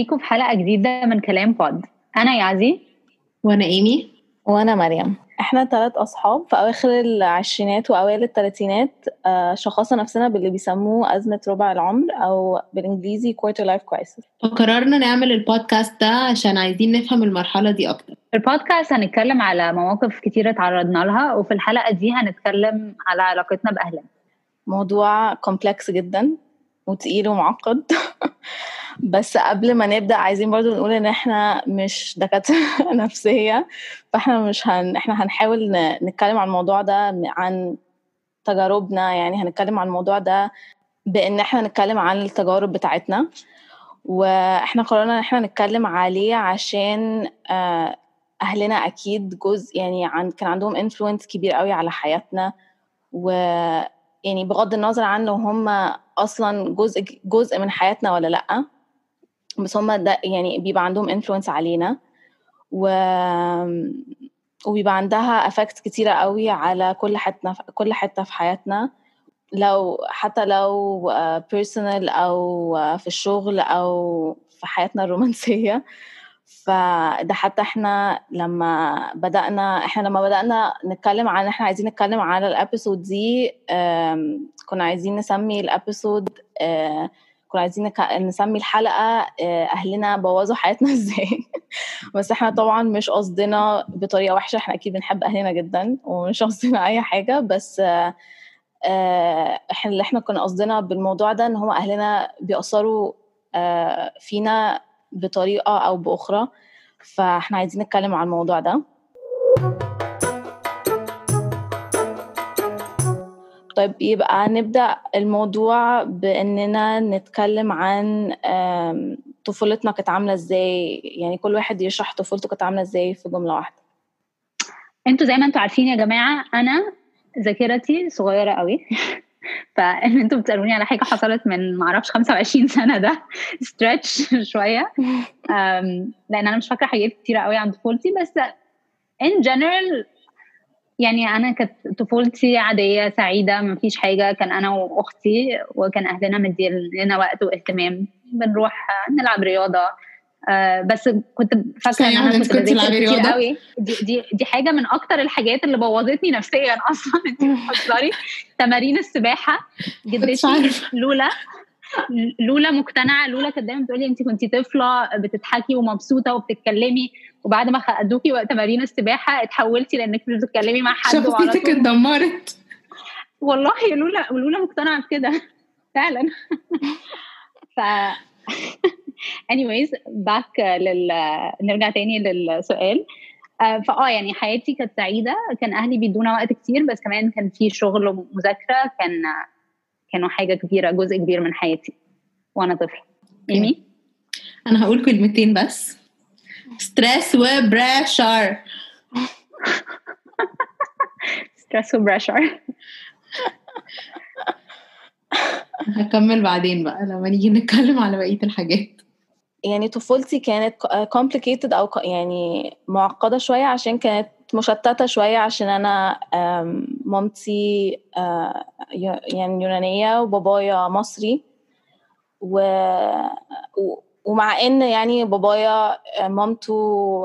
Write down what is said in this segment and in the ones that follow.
بيكم في حلقة جديدة من كلام pod أنا يعزي. وأنا إيمي. وأنا مريم. إحنا ثلاث أصحاب في أواخر العشرينات وأوائل الثلاثينات آه، شخصنا نفسنا باللي بيسموه أزمة ربع العمر أو بالإنجليزي quarter life crisis. فقررنا نعمل البودكاست ده عشان عايزين نفهم المرحلة دي أكتر. في البودكاست هنتكلم على مواقف كتيرة تعرضنا لها وفي الحلقة دي هنتكلم على علاقتنا بأهلنا. موضوع complex جدا. وتقيل ومعقد. بس قبل ما نبدأ عايزين برضو نقول إن إحنا مش دكاترة نفسية فإحنا مش هن... إحنا هنحاول نتكلم عن الموضوع ده عن تجاربنا. يعني هنتكلم عن الموضوع ده بإن إحنا نتكلم عن التجارب بتاعتنا. وإحنا قررنا إن إحنا نتكلم عليه عشان آه، أهلنا أكيد جزء يعني عن كان عندهم انفلونس كبير قوي على حياتنا. و يعني بغض النظر عنه هم أصلا جزء جزء من حياتنا ولا لأ بس هم ده يعني بيبقى عندهم influence علينا. و وبيبقى عندها effect كتيرة قوي على كل حتة كل حتة في حياتنا. لو حتى لو personal أو في الشغل أو في حياتنا الرومانسية. فده حتى إحنا لما بدأنا إحنا لما بدأنا نتكلم عن إحنا عايزين نتكلم على ال episode دي كنا عايزين نسمي الابيسود كنا عايزين نسمي الحلقة آه، أهلنا بوظوا حياتنا إزاي. بس إحنا طبعا مش قصدنا بطريقة وحشة إحنا أكيد بنحب أهلنا جدا ومش قصدنا أي حاجة. بس آه، آه، إحنا اللي إحنا كنا قصدنا بالموضوع ده إن هو أهلنا بيأثروا فينا بطريقة أو بأخرى. فإحنا عايزين نتكلم عن الموضوع ده. طيب يبقى نبدأ الموضوع بإننا نتكلم عن طفولتنا كانت عاملة إزاي. يعني كل واحد يشرح طفولته كانت عاملة إزاي في جملة واحدة. أنتوا زي ما أنتوا عارفين يا جماعة أنا ذاكرتي صغيرة قوي فإن أنتوا بتسألوني على حاجة حصلت من معرفش 25 سنة ده ستريتش شوية. لأن أنا مش فاكرة حاجات كتيرة قوي عن طفولتي بس ان جنرال يعني أنا كانت طفولتي عادية سعيدة ما فيش حاجة. كان أنا وأختي وكان أهلنا مدين لنا وقت واهتمام. بنروح نلعب رياضة. آه بس كنت فاكرة إن أنا كنت بذاكر كتير قوي. دي, دي دي حاجة من أكتر الحاجات اللي بوظتني نفسيا أصلا. انت بتهزري. تمارين السباحة. جدتي لولا لولا مقتنعة لولا كانت دايما بتقولي انت كنت طفلة بتضحكي ومبسوطة وبتتكلمي وبعد ما خدوكي وقت تمارين السباحة اتحولتي لإنك بتتكلمي مع حد شخصيتك اتدمرت والله لولا لولا مقتنعة بكده. فعلا. ف anyways back لل نرجع تاني للسؤال. آه، فاه يعني حياتي كانت سعيدة. كان أهلي بيدونا وقت كتير بس كمان كان في شغل ومذاكرة. كان كانوا حاجة كبيرة جزء كبير من حياتي وأنا طفل إيمي؟ أنا هقول كلمتين بس. stress و pressure stress و pressure هكمل بعدين بقى لما نيجي نتكلم على بقية الحاجات. يعني طفولتي كانت complicated أو يعني معقدة شوية عشان كانت مشتتة شوية عشان أنا مامتي آه، يعني يونانية وبابايا مصري. و ومع إن يعني بابايا مامته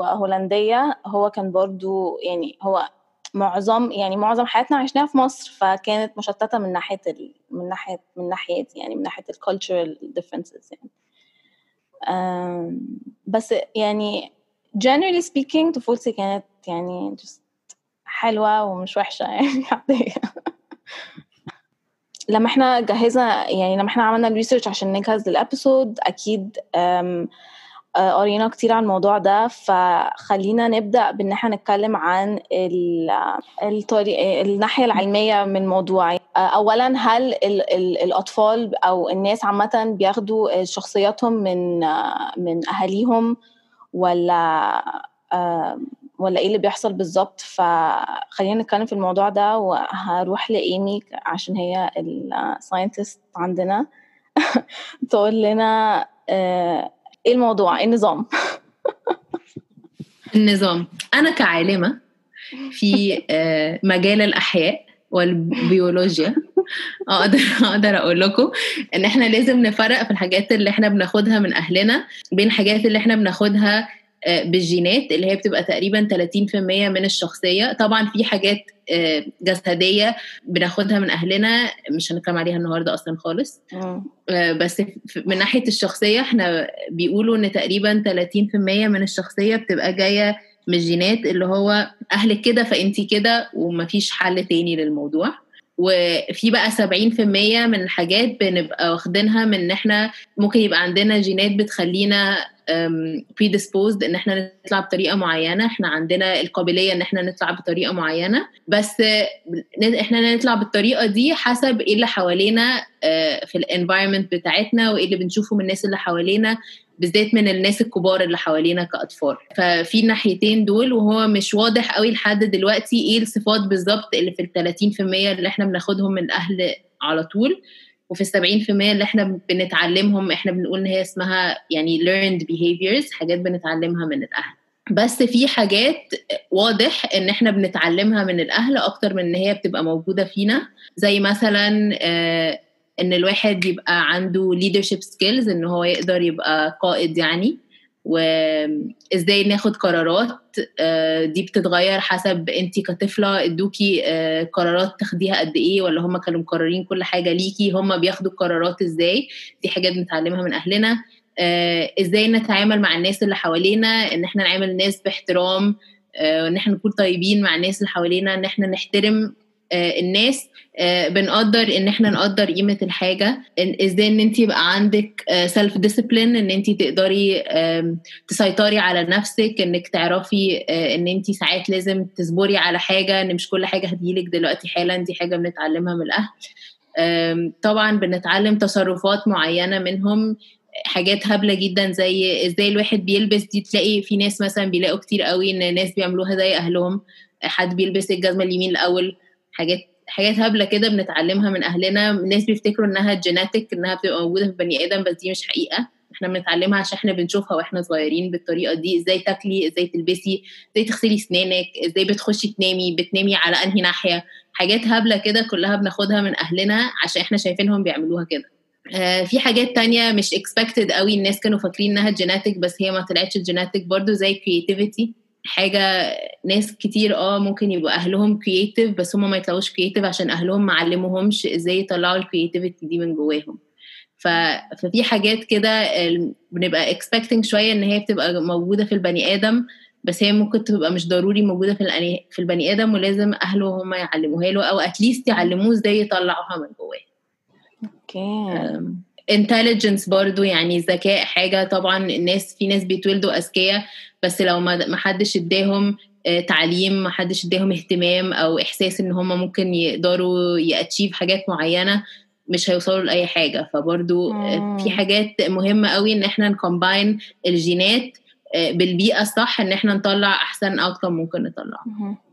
هولندية هو كان برضو يعني هو معظم يعني معظم حياتنا عشناها في مصر فكانت مشتتة من ناحية ال... من ناحية من ناحية يعني من ناحية الكالتشرال differences يعني. بس يعني generally speaking طفولتي كانت يعني just حلوة ومش وحشة يعني عادية. لما إحنا جهزنا يعني لما إحنا عملنا ال research عشان نجهز لل episode أكيد قرينا كتير عن الموضوع ده فخلينا نبدأ بإن إحنا نتكلم عن الطريق الناحية العلمية من الموضوع اولا هل ال ال الأطفال أو الناس عامة بياخدوا شخصياتهم من من أهاليهم ولا ولا إيه اللي بيحصل بالظبط؟ فخلينا نتكلم في الموضوع ده وهروح لإيمي عشان هي الساينتست عندنا تقول لنا إيه الموضوع؟ إيه النظام؟ النظام. أنا كعالمة في آه، مجال الأحياء والبيولوجيا. أقدر أقدر أقول لكم إن إحنا لازم نفرق في الحاجات اللي إحنا بناخدها من أهلنا بين الحاجات اللي إحنا بناخدها بالجينات اللي هي بتبقى تقريبا 30% من الشخصية. طبعا في حاجات آه، جسدية بناخدها من أهلنا مش هنتكلم عليها النهارده أصلا خالص. آه، بس من ناحية الشخصية إحنا بيقولوا إن تقريبا 30% من الشخصية بتبقى جاية من الجينات اللي هو اهلك كده فأنتي كده ومفيش حل تاني للموضوع. وفي بقى 70% من الحاجات بنبقى واخدينها من إن إحنا ممكن يبقى عندنا جينات بتخلينا predisposed إن إحنا نطلع بطريقة معينة. إحنا عندنا القابلية إن إحنا نطلع بطريقة معينة. بس إحنا نطلع بالطريقة دي حسب إيه اللي حوالينا آه، في الانفايرمنت بتاعتنا وإيه اللي بنشوفه من الناس اللي حوالينا. بالذات من الناس الكبار اللي حوالينا كأطفال. ففي الناحيتين دول وهو مش واضح قوي لحد دلوقتي إيه الصفات بالظبط اللي في ال 30% اللي إحنا بناخدهم من الاهل على طول وفي ال 70% اللي إحنا بنتعلمهم إحنا بنقول إن هي اسمها يعني learned behaviors حاجات بنتعلمها من الأهل. بس في حاجات واضح إن إحنا بنتعلمها من الأهل أكتر من إن هي بتبقى موجودة فينا. زي مثلا آه، إن الواحد يبقى عنده leadership skills إن هو يقدر يبقى قائد يعني. وازاي ناخد قرارات آه، دي بتتغير حسب انت كطفلة ادوكي آه، قرارات تاخديها قد إيه ولا هم كانوا مقررين كل حاجة ليكي هم بياخدوا القرارات إزاي. دي حاجات بنتعلمها من أهلنا. آه، إزاي نتعامل مع الناس اللي حوالينا إن إحنا نعامل الناس باحترام آه، إن إحنا نكون طيبين مع الناس اللي حوالينا إن إحنا نحترم الناس آه، بنقدر إن إحنا نقدر قيمة الحاجة. إزاي إن انت يبقى عندك self discipline إن انت تقدري تسيطري على نفسك إنك تعرفي آه، إن انت ساعات لازم تصبري على حاجة إن مش كل حاجة هتجيلك دلوقتي حالا دي حاجة بنتعلمها من الأهل. طبعا بنتعلم تصرفات معينة منهم حاجات هبلة جدا زي إزاي الواحد بيلبس دي تلاقي في ناس مثلا بيلاقوا كتير قوي إن ناس بيعملوها زي أهلهم. حد بيلبس الجزمة اليمين الأول حاجات حاجات هبلة كده بنتعلمها من أهلنا. الناس بيفتكروا إنها جيناتيك إنها بتبقى موجودة في البني آدم بس دي مش حقيقة. إحنا بنتعلمها عشان إحنا بنشوفها وإحنا صغيرين بالطريقة دي. إزاي تاكلي؟ إزاي تلبسي؟ إزاي تغسلي أسنانك؟ إزاي بتخشي تنامي؟ بتنامي على أنهي ناحية؟ حاجات هبلة كده كلها بناخدها من أهلنا عشان إحنا شايفينهم بيعملوها كده. آه، في حاجات تانية مش expected قوي. الناس كانوا فاكرين إنها genetic بس هي ما طلعتش genetic برضو زي creativity. حاجة ناس كتير آه ممكن يبقوا أهلهم creative بس هم ما يطلعوش creative عشان أهلهم ما علموهمش إزاي يطلعوا ال creativity دي من جواهم. ف... ففي حاجات كده بنبقى expecting شوية إن هي بتبقى موجودة في البني آدم بس هي ممكن تبقى مش ضروري موجودة في الأني- في البني آدم ولازم أهله هم يعلموها له أو at least يعلموه إزاي يطلعوها من جواه okay intelligence برضو يعني الذكاء حاجة طبعا الناس في ناس بيتولدوا أذكياء بس لو ما حدش اداهم آه، تعليم ما حدش اداهم اهتمام أو إحساس إن هم ممكن يقدروا ي achieve حاجات معينة مش هيوصلوا لأي حاجة فبرضو آه، مم. في حاجات مهمة قوي إن إحنا نكومباين الجينات بالبيئة الصح إن إحنا نطلع أحسن أوتكم ممكن نطلعه.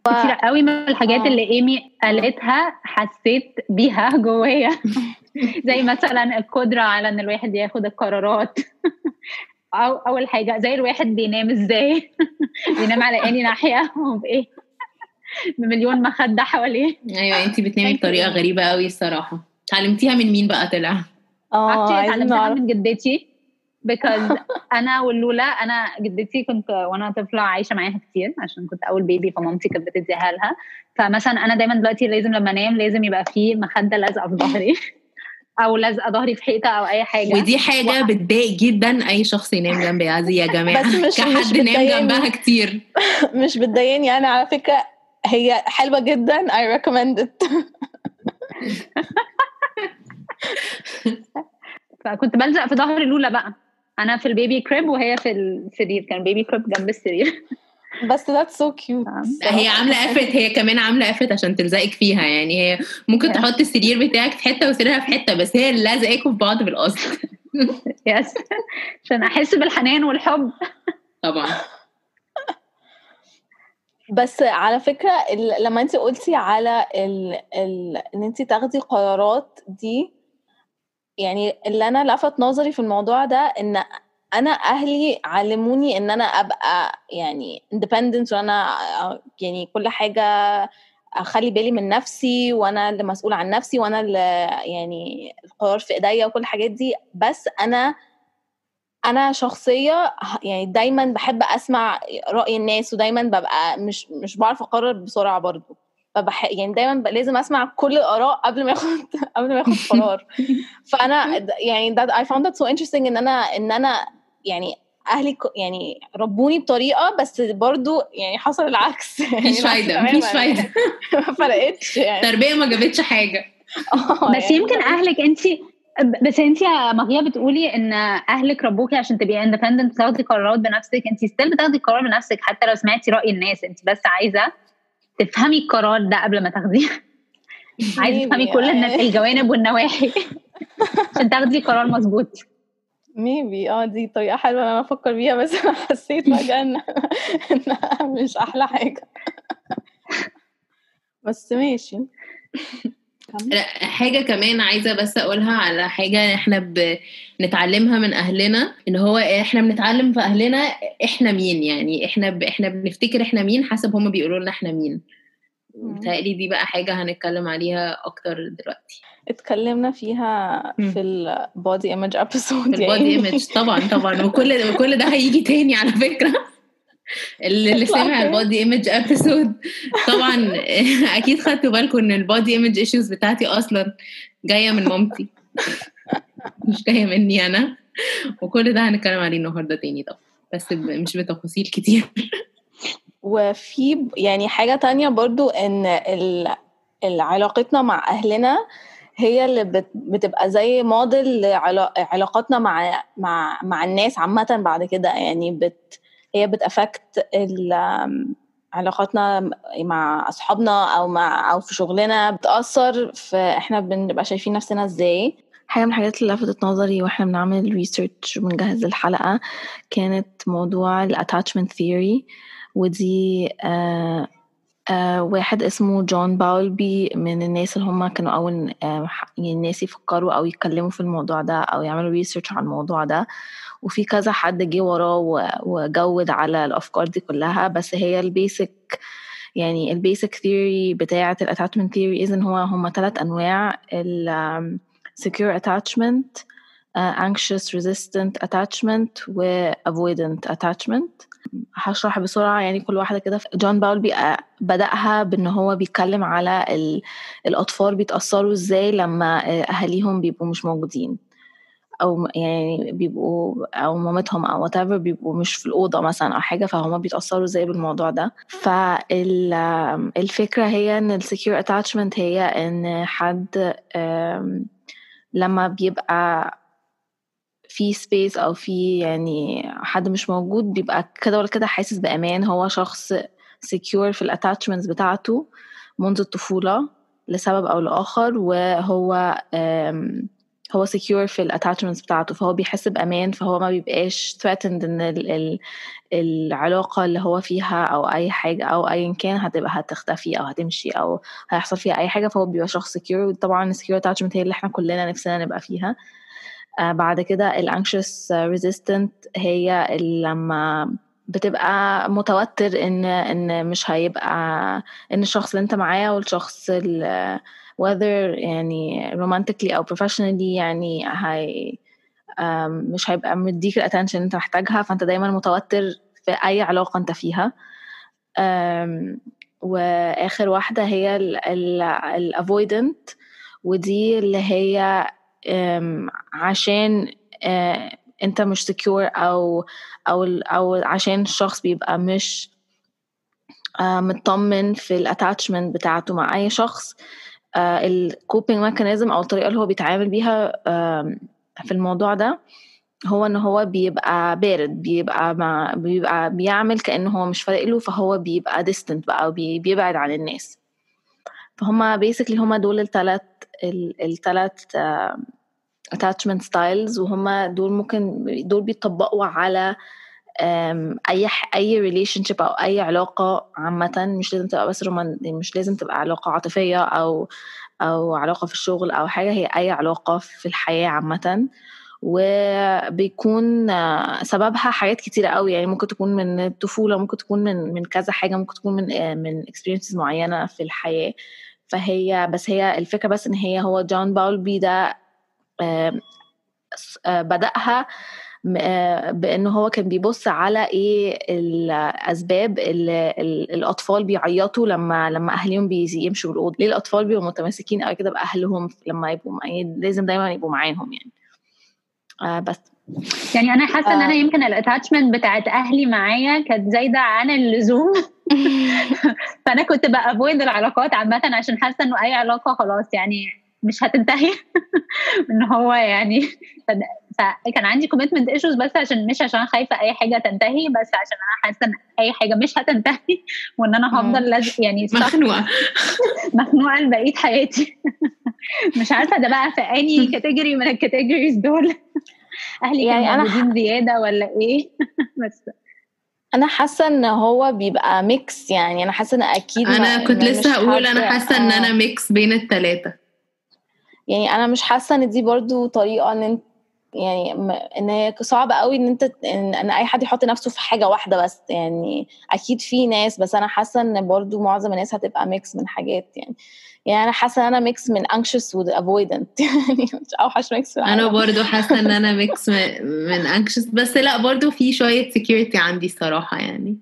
كتير قوي من الحاجات آه. اللي إيمي قالتها حسيت بيها جوايا. زي مثلا القدرة على إن الواحد ياخد القرارات. أو أول حاجة زي الواحد بينام إزاي؟ بينام على اني ناحية؟ وبايه بمليون مخدة حواليه. أيوة أنتي بتنامي. بطريقة غريبة قوي الصراحة. اتعلمتيها من مين بقى طلع؟ آه اتعلمتها من جدتي. Because أنا واللولا أنا جدتي كنت وأنا طفلة عايشة معاها كتير عشان كنت أول بيبي فمامتي كانت بتديها لها فمثلا أنا دايما دلوقتي لازم لما أنام لازم يبقى في مخدة لازقه في ظهري أو لازقه ظهري في حيطة أو أي حاجة. ودي حاجة بتضايق جدا أي شخص ينام جنب يعزي يا جماعة. بس مش- مش كحد نام بتضايقني. جنبها كتير. مش بتضايقني. أنا على فكرة هي حلوة جدا. I recommend it. فكنت بلزق في ظهر لولا بقى. أنا في البيبي كريب وهي في السرير كان بيبي كريب جنب السرير. بس that's so cute. هي عاملة افت هي كمان عاملة افت عشان تلزقك فيها. يعني هي ممكن Yeah. تحط السرير بتاعك في حتة وسريرها في حتة بس هي اللي لازقاكوا في بعض بالقصد. يس عشان أحس بالحنان والحب. طبعا. بس على فكرة ال- لما انت قلتي على ال ال ان انت تاخدي قرارات دي يعني اللي أنا لفت نظري في الموضوع ده إن أنا أهلي علموني إن أنا أبقى يعني independent وأنا يعني كل حاجة أخلي بالي من نفسي وأنا اللي مسؤول عن نفسي وأنا اللي يعني القرار في إيديا وكل الحاجات دي. بس أنا أنا شخصية يعني دايما بحب أسمع رأي الناس ودايما ببقى مش مش بعرف أقرر بسرعة برضو. فبح يعني دايما لازم أسمع كل الآراء قبل ما اخد قبل ما اخد قرار. فأنا يعني that I found that so interesting إن أنا إن أنا يعني أهلي يعني ربوني بطريقة بس برضو يعني حصل العكس. مفيش فايدة مفيش فايدة. ما فرقتش يعني. التربيه ما جابتش حاجة. بس يمكن أهلك أنت بس أنت يا مريم بتقولي إن أهلك ربوكي عشان تبقي independent تاخدي قرارات بنفسك. أنت still بتاخدي قرار بنفسك حتى لو سمعتي رأي الناس. أنت بس عايزة تفهمي القرار ده قبل ما تاخديه. عايزة تفهمي كل الجوانب والنواحي. عشان تاخدي قرار مظبوط. maybe. آه دي طريقة حلوة أنا أفكر بيها بس أنا حسيت فجأة إن إنها مش أحلى حاجة. بس ماشي. حاجة كمان عايزة بس أقولها على حاجة إحنا بنتعلمها من أهلنا إن هو إحنا بنتعلم في أهلنا إحنا مين يعني إحنا ب... إحنا بنفتكر إحنا مين حسب هما بيقولوا لنا إحنا مين. بتهيألي دي بقى حاجة هنتكلم عليها أكتر دلوقتي. اتكلمنا فيها في ال body image episode في ال body image طبعا طبعا وكل وكل ده هيجي تاني على فكرة. اللي, سمع البودي image episode طبعا أكيد خدتوا بالكم إن ال body image issues بتاعتي أصلا جاية من مامتي. مش جاية مني أنا. وكل ده هنتكلم عليه النهارده تاني طبعا. بس مش بتفاصيل كتير. وفي يعني حاجة تانية برضو إن علاقتنا مع أهلنا هي اللي بتبقى زي موديل لعلاقاتنا مع مع مع الناس عامة بعد كده. يعني بت هي بت affect علاقاتنا مع أصحابنا أو مع أو في شغلنا بتأثر في إحنا بنبقى شايفين نفسنا إزاي. حاجة من الحاجات اللي لفتت نظري وإحنا بنعمل research وبنجهز الحلقة كانت موضوع ال attachment theory ودي آه آه واحد اسمه جون باولبي من الناس اللي هم كانوا أول آه يعني الناس يفكروا أو يتكلموا في الموضوع ده أو يعملوا research على الموضوع ده. وفي كذا حد جه وراه وجود على الأفكار دي كلها. بس هي ال basic يعني ال basic theory بتاعة ال attachment theory إذن هو هم ثلاث أنواع. ال secure attachment uh, anxious resistant attachment و avoidant attachment. هشرح بسرعة يعني كل واحدة كده. جون باولبي بدأها بأن هو بيتكلم على الأطفال بيتأثروا إزاي لما أهاليهم بيبقوا مش موجودين. أو يعني بيبقوا أو مامتهم أو whatever بيبقوا مش في الأوضة مثلا أو حاجة فهم بيتأثروا إزاي بالموضوع ده. فالفكرة هي إن ال secure attachment هي إن حد لما بيبقى في space أو في يعني حد مش موجود بيبقى كده ولا كده حاسس بأمان. هو شخص secure في ال attachments بتاعته منذ الطفولة لسبب أو لآخر وهو هو secure في ال attachments بتاعته فهو بيحس بأمان فهو ما بيبقاش threatened إن ال ال العلاقة اللي هو فيها أو أي حاجة أو ايا كان هتبقى هتختفي أو هتمشي أو هيحصل فيها أي حاجة فهو بيبقى شخص سكيور طبعا ال secure attachment هي اللي إحنا كلنا نفسنا نبقى فيها. آه بعد كده ال anxious resistant هي لما بتبقى متوتر إن إن مش هيبقى إن الشخص اللي أنت معاه والشخص whether يعني romantically أو professionally يعني هي مش هيبقى مديك ال attention اللي أنت محتاجها فأنت دايما متوتر في أي علاقة أنت فيها. وآخر واحدة هي ال avoidant ودي اللي هي عشان أنت مش secure أو أو أو عشان الشخص بيبقى مش مطمن في ال attachment بتاعته مع أي شخص. ال coping mechanism أو الطريقة اللي هو بيتعامل بيها في الموضوع ده هو إن هو بيبقى بارد بيبقى مع بيبقى بيعمل كأنه هو مش فارق له فهو بيبقى distant بقى وبيبعد عن الناس. فهم basically هما دول الثلاث الثلاث attachment styles وهم دول ممكن دول بيطبقوا على أي أي relationship أو أي علاقة عامة مش لازم تبقى بس رومان مش لازم تبقى علاقة عاطفية أو أو علاقة في الشغل أو حاجة هي أي علاقة في الحياة عامة. وبيكون سببها حاجات كتيرة قوي يعني ممكن تكون من الطفولة ممكن تكون من من كذا حاجة ممكن تكون من آه، من experiences معينة في الحياة. فهي بس هي الفكرة بس إن هي هو جون باولبي ده آه، بدأها بأنه هو كان بيبص على إيه الأسباب اللي الأطفال بيعيطوا لما لما اهلهم بيمشوا بالاوضه ليه الأطفال بيبقوا متمسكين قوي كده بأهلهم لما يبقوا لازم دايما يبقوا معاهم يعني آه بس يعني أنا حاسة آه. إن أنا آه. يمكن الاتاتشمنت بتاعت أهلي معايا كانت زايدة عن اللزوم فأنا كنت بافويد العلاقات عامة عشان حاسة إنه أي علاقة خلاص يعني مش هتنتهي إن هو يعني فكان عندي commitment issues بس عشان مش عشان خايفة أي حاجة تنتهي بس عشان أنا حاسة إن أي حاجة مش هتنتهي وإن أنا هفضل لازم يعني مخنوقة. مخنوقة لبقية حياتي. مش عارفة ده بقى في any category من ال categories دول. أهلي يعني أنا ح... زيادة ولا إيه؟ بس. أنا حاسة إن هو بيبقى mix يعني أنا حاسة إن أكيد أنا كنت لسه هقول أنا حاسة إن أنا mix بين الثلاثه يعني أنا مش حاسة إن دي برضو طريقة إن أنت يعني إن هي صعب قوي إن أنت ان, إن أي حد يحط نفسه في حاجة واحدة بس يعني أكيد في ناس بس أنا حاسة إن برضو معظم الناس هتبقى mix من حاجات يعني. يعني أنا حاسة إن أنا mix من anxious و avoidant يعني مش أوحش mix أنا برضو حاسة إن أنا mix من anxious بس لأ برضو في شوية security عندي الصراحة يعني.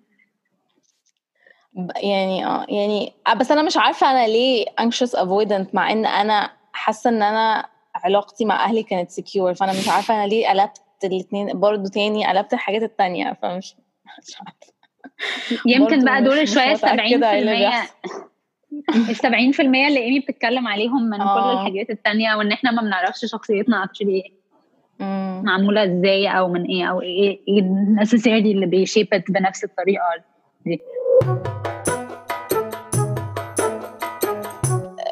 يعني آه يعني بس أنا مش عارفة أنا ليه anxious avoidant مع إن أنا حاسة إن أنا علاقتي مع أهلي كانت secure فأنا مش عارفة أنا ليه قلبت الاثنين برضو تاني قلبت الحاجات التانية فمش مش عارفة. يمكن بقى دول شوية 70% ال 70% اللي إيمي بتتكلم عليهم من آه. كل الحاجات التانية وإن إحنا ما بنعرفش شخصيتنا actually معمولة إزاي أو من إيه أو إيه إيه اللي بي shape ت بنفس الطريقة دي.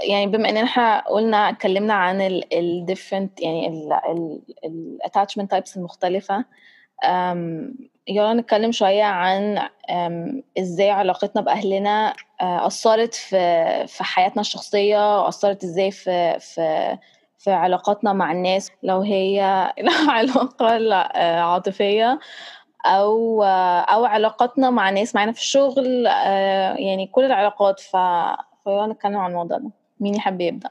يعني بما إن إحنا قلنا اتكلمنا عن ال different يعني ال attachment types المختلفة يلا نتكلم شوية عن إزاي علاقتنا بأهلنا آه، أثرت في في حياتنا الشخصية وأثرت إزاي في في في علاقاتنا مع الناس لو هي علاقة آه، عاطفية أو آه، أو علاقاتنا مع ناس معانا في الشغل يعني كل العلاقات ف فيلا نتكلم عن الموضوع ده. مين يحب يبدأ؟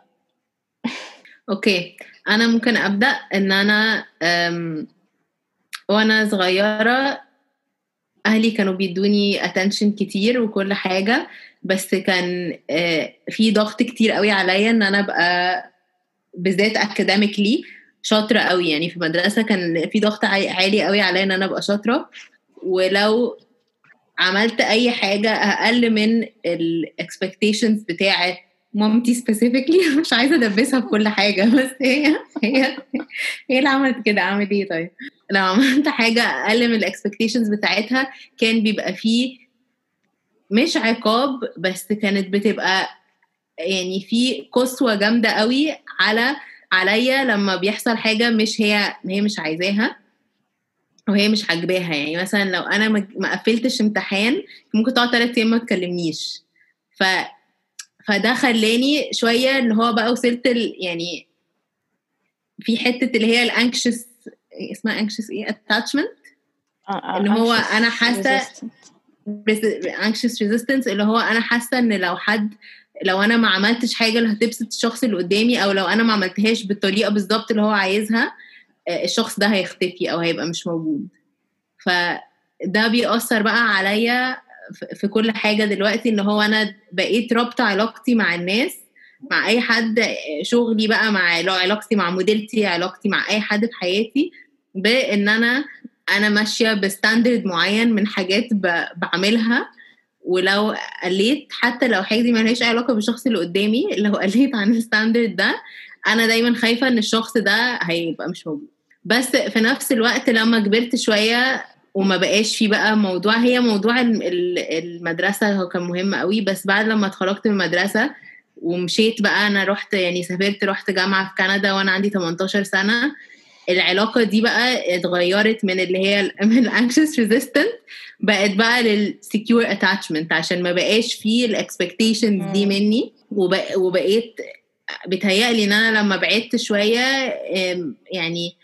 okay. أنا ممكن أبدأ إن أنا وأنا صغيرة أهلي كانوا بيدوني attention كتير وكل حاجة بس كان آه، في ضغط كتير قوي عليا إن أنا أبقى بالذات academically شاطرة قوي. يعني في المدرسة كان في ضغط عالي قوي عليا إن أنا أبقى شاطرة. ولو عملت أي حاجة أقل من ال expectations بتاعة مامتي specifically مش عايزة ادبسها بكل حاجة بس هي هي هي اللي عملت كده. أعمل إيه طيب؟ لو عملت حاجة أقل من ال expectations بتاعتها. كان بيبقى فيه مش عقاب بس كانت بتبقى يعني في قسوة جامدة قوي على عليا لما بيحصل حاجة مش هي هي مش عايزاها وهي مش عاجباها. يعني مثلا لو أنا ما قفلتش امتحان ممكن تقعد ثلاث أيام ما تكلمنيش. ف فده خلاني شوية اللي هو بقى وصلت يعني في حتة اللي هي ال anxious اسمها anxious إيه؟ attachment آه، آه، اللي هو أنا حاسة anxious resistance اللي هو أنا حاسة إن لو حد لو أنا ما عملتش حاجة اللي هتبسط الشخص اللي قدامي أو لو أنا ما عملتهاش بالطريقة بالظبط اللي هو عايزها آه، الشخص ده هيختفي أو هيبقى مش موجود. فده بيأثر بقى عليا في كل حاجة دلوقتي إن هو أنا بقيت رابطة علاقتي مع الناس مع أي حد شغلي بقى مع علاقتي مع مديرتي علاقتي مع أي حد في حياتي بإن أنا أنا ماشية ب standard معين من حاجات بعملها. ولو قليت حتى لو حاجة دي ملهاش أي علاقة بالشخص اللي قدامي لو قليت عن ال standard ده أنا دايما خايفة إن الشخص ده هيبقى مش موجود. بس في نفس الوقت لما كبرت شوية وما بقاش في بقى موضوع هي موضوع المدرسة هو كان مهم قوي بس بعد لما اتخرجت من المدرسة ومشيت بقى أنا رحت يعني سافرت رحت جامعة في كندا وأنا عندي 18 سنة. العلاقة دي بقى اتغيرت من اللي هي من ال anxious resistant بقت بقى لل secure attachment عشان ما بقاش فيه ال expectations دي مني. وبقيت بتهيألي إن أنا لما بعدت شوية يعني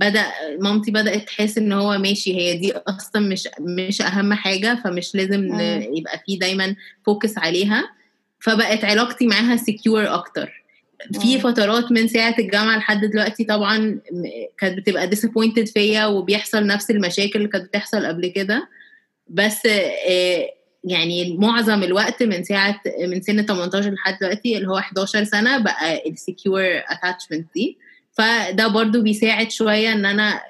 بدأ مامتي بدأت تحس إن هو ماشي هي دي أصلا مش مش أهم حاجة فمش لازم. يبقى في دايما focus عليها فبقت علاقتي معاها secure أكتر في. فترات من ساعة الجامعة لحد دلوقتي طبعا كانت بتبقى disappointed فيا وبيحصل نفس المشاكل اللي كانت بتحصل قبل كده بس آه، يعني معظم الوقت من ساعة من سن 18 لحد دلوقتي اللي هو 11 سنة بقى ال secure attachment دي فده برضو بيساعد شوية إن أنا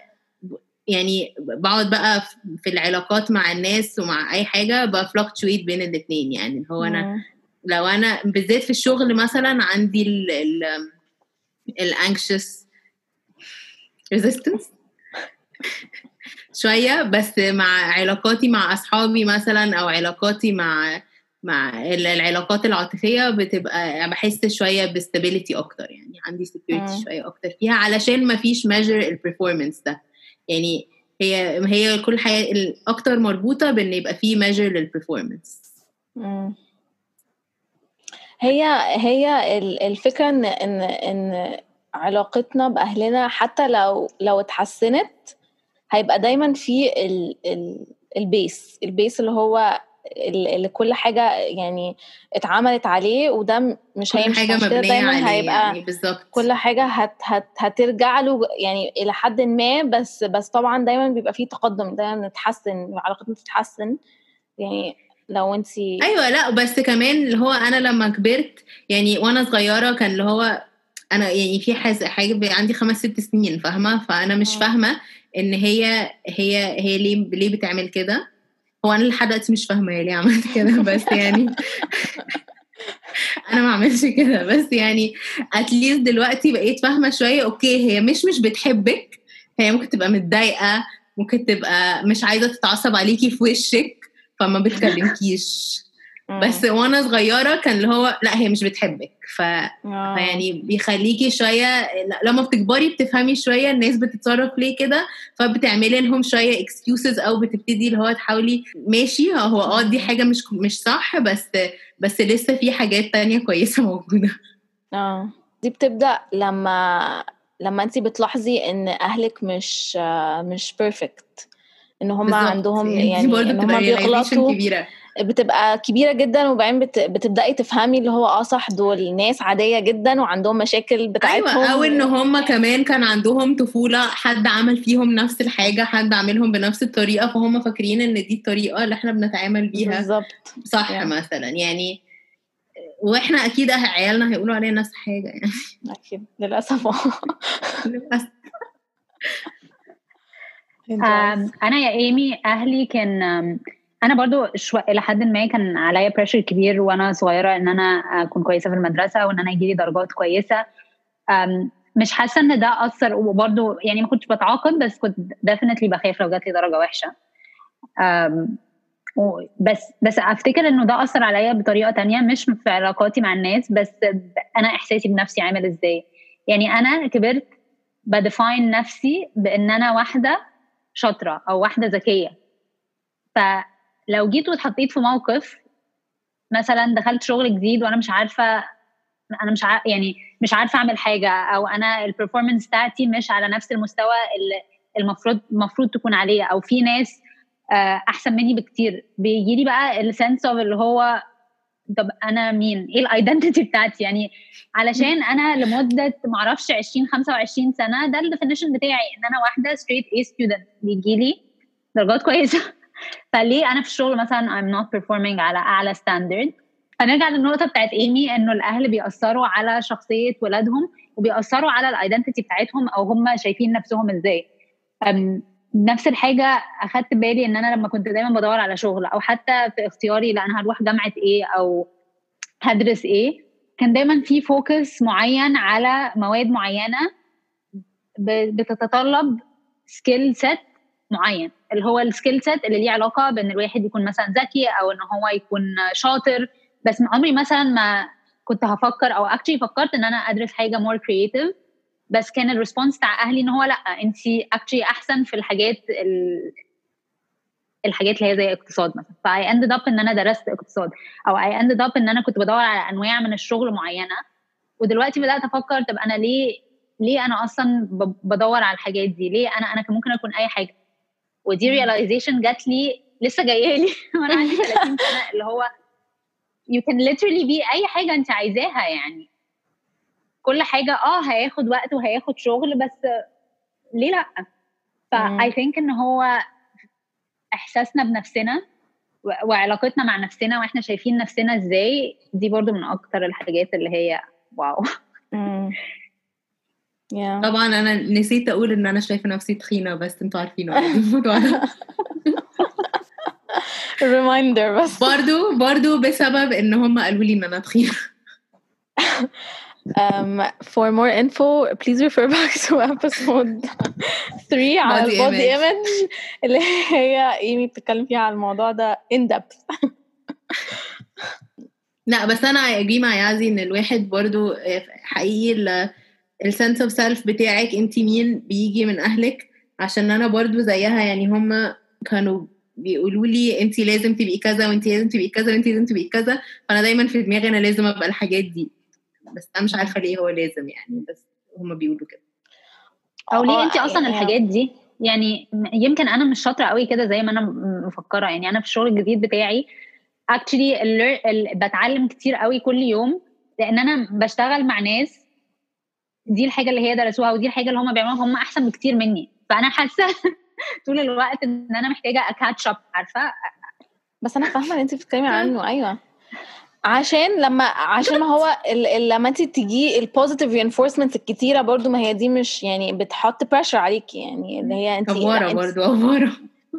يعني بقعد بقى في العلاقات مع الناس ومع أي حاجة ب fluctuate بين الاثنين يعني هو أنا. لو أنا بالذات في الشغل مثلا عندي ال ال ال anxious resistance شوية بس مع علاقاتي مع أصحابي مثلا أو علاقاتي مع مع ال- العلاقات العاطفية بتبقى بحس شوية ب stability أكتر يعني عندي security. شوية أكتر فيها علشان ما فيش measure ال performance ده يعني هي هي كل حاجة الاكتر مربوطة بإن يبقى في measure لل performance. هي هي ال- الفكرة إن إن إن علاقتنا بأهلنا حتى لو لو اتحسنت هيبقى دايما في ال ال ال base ال base اللي هو اللي كل حاجة يعني اتعملت عليه وده مش كل هيمشي حاجة مبنية دايما عليه هيبقى يعني بالظبط. كل حاجة هت هت هترجع له يعني إلى حد ما بس بس طبعا دايما بيبقى فيه تقدم دايما نتحسن علاقتنا تتحسن يعني لو انتي أيوه لأ بس كمان اللي هو أنا لما كبرت يعني وأنا صغيرة كان اللي هو أنا يعني في حاجة حاجة عندي خمس ست سنين فاهمة؟ فأنا مش مم. فاهمة إن هي هي هي ليه ليه بتعمل كده. هو أنا لحد دلوقتي مش فاهمة ليه عملت كده بس يعني أنا ما عملش كده بس يعني اتليست دلوقتي بقيت فاهمة شوية أوكي هي مش مش بتحبك هي ممكن تبقى متضايقة ممكن تبقى مش عايزة تتعصب عليكي في وشك فما بتكلمكيش. بس وأنا صغيرة كان اللي هو لا هي مش بتحبك. ف... آه. فيعني بيخليكي شوية لما بتكبري بتفهمي شوية الناس بتتصرف ليه كده. فبتعملي لهم شوية excuses أو بتبتدي اللي هو تحاولي ماشي هو آه دي حاجة مش مش صح بس بس لسه في حاجات تانية كويسة موجودة. آه. دي بتبدأ لما لما انت بتلاحظي إن أهلك مش مش perfect إن هم. عندهم دي يعني برضه إن هم بيغلطوا كبيرة. بتبقى كبيرة جدا وبعدين بت... بتبدأي تفهمي اللي هو آه صح دول ناس عادية جدا وعندهم مشاكل بتاعتهم. أيوه أو إن هم كمان كان عندهم طفولة حد عمل فيهم نفس الحاجة حد عاملهم بنفس الطريقة فهم فاكرين إن دي الطريقة اللي إحنا بنتعامل بيها. بالظبط. صح يعني. مثلا يعني وإحنا أكيد عيالنا هيقولوا علينا نفس الحاجة يعني. أكيد للأسف. آه للأسف. آم، أنا يا إيمي أهلي كان أنا برضو شو... إلى حد ما كان عليا pressure كبير وأنا صغيرة إن أنا أكون كويسة في المدرسة وإن أنا يجيلي درجات كويسة. مش حاسة إن ده أثر وبرضو يعني ما كنتش بتعاقب بس كنت definitely بخاف لو جات لي درجة وحشة. بس بس أفتكر إنه ده أثر عليا بطريقة تانية مش في علاقاتي مع الناس بس أنا إحساسي بنفسي عامل إزاي. يعني أنا كبرت ب define نفسي بإن أنا واحدة شاطرة أو واحدة ذكية. فلو جيت واتحطيت في موقف مثلا دخلت شغل جديد وأنا مش عارفة أنا مش عارفه يعني مش عارفة أعمل حاجة أو أنا ال performance بتاعتي مش على نفس المستوى اللي المفروض المفروض تكون عليه أو في ناس آه، أحسن مني بكتير. بيجي لي بقى ال sense of اللي هو طب أنا مين؟ إيه ال identity بتاعتي؟ يعني علشان أنا لمدة معرفش 20 25 سنة ده ال definition بتاعي إن أنا واحدة straight A student بيجي لي درجات كويسة. فليه أنا في الشغل مثلا I'm not performing على أعلى standard فنرجع للنقطة بتاعت إيمي إنه الأهل بيأثروا على شخصية ولادهم وبيأثروا على ال identity بتاعتهم أو هم شايفين نفسهم إزاي. نفس الحاجة أخدت بالي إن أنا لما كنت دايما بدور على شغل أو حتى في اختياري لا أنا هروح جامعة إيه أو هدرس إيه كان دايما في focus معين على مواد معينة بتتطلب skill set معين. اللي هو ال skill set اللي ليه علاقة بإن الواحد يكون مثلا ذكي أو إن هو يكون شاطر. بس عمري مثلا ما كنت هفكر أو actually فكرت إن أنا أدرس حاجة more creative بس كان ال response بتاع أهلي إن هو لأ انت actually أحسن في الحاجات ال... الحاجات اللي هي زي اقتصاد مثلا. ف I ended up إن أنا درست اقتصاد. أو I ended up إن أنا كنت بدور على أنواع من الشغل معينة. ودلوقتي بدأت أفكر طب أنا ليه ليه أنا أصلا بدور على الحاجات دي؟ ليه أنا أنا كان ممكن أكون أي حاجة. ودي realization جات لي لسه جاية لي. وأنا عندي 30 سنة اللي هو you can literally be أي حاجة أنت عايزاها يعني. كل حاجة آه هياخد وقت وهياخد شغل بس ليه لأ؟ ف مم. I think إن هو إحساسنا بنفسنا وعلاقتنا مع نفسنا وإحنا شايفين نفسنا إزاي دي برضو من أكتر الحاجات اللي هي واو. Yeah. طبعا أنا نسيت أقول إن أنا شايفة نفسي تخينة بس أنتوا عارفين already الموضوع ده. Reminder بس. برضو برضو بسبب إن هم قالوا لي إن أنا تخينة. Um, for more info please refer back to episode 3 على body ال body image. image اللي هي إيمي بتتكلم فيها على الموضوع ده in depth. لا بس أنا أجي مع يعزي إن الواحد برضو حقيقي ال sense of self بتاعك انت مين بيجي من أهلك عشان أنا برضو زيها يعني هم كانوا بيقولوا لي انت لازم تبقي كذا وانت لازم تبقي كذا وانت لازم تبقي كذا فأنا دايما في دماغي أنا لازم أبقى الحاجات دي. بس أنا مش عارفة ليه هو لازم يعني بس هم بيقولوا كده. أو ليه انت أصلا يعني- الحاجات دي؟ يعني يمكن أنا مش شاطرة قوي كده زي ما أنا مفكرة. يعني أنا في الشغل الجديد بتاعي ال- بتعلم كتير قوي كل يوم لأن أنا بشتغل مع ناس دي الحاجة اللي هي درسوها ودي الحاجة اللي هم بيعملوها هم أحسن بكتير مني. فأنا حاسة طول الوقت إن أنا محتاجة اكاتش اب عارفة؟ بس أنا فاهمة اللي انت بتتكلمي عنه أيوه. عشان لما عشان ما هو ال- ال- لما انت تجي ال positive reinforcement الكتيرة برضو ما هي دي مش يعني بتحط pressure عليكي يعني اللي هي انت أوفرة برضو أوفرة.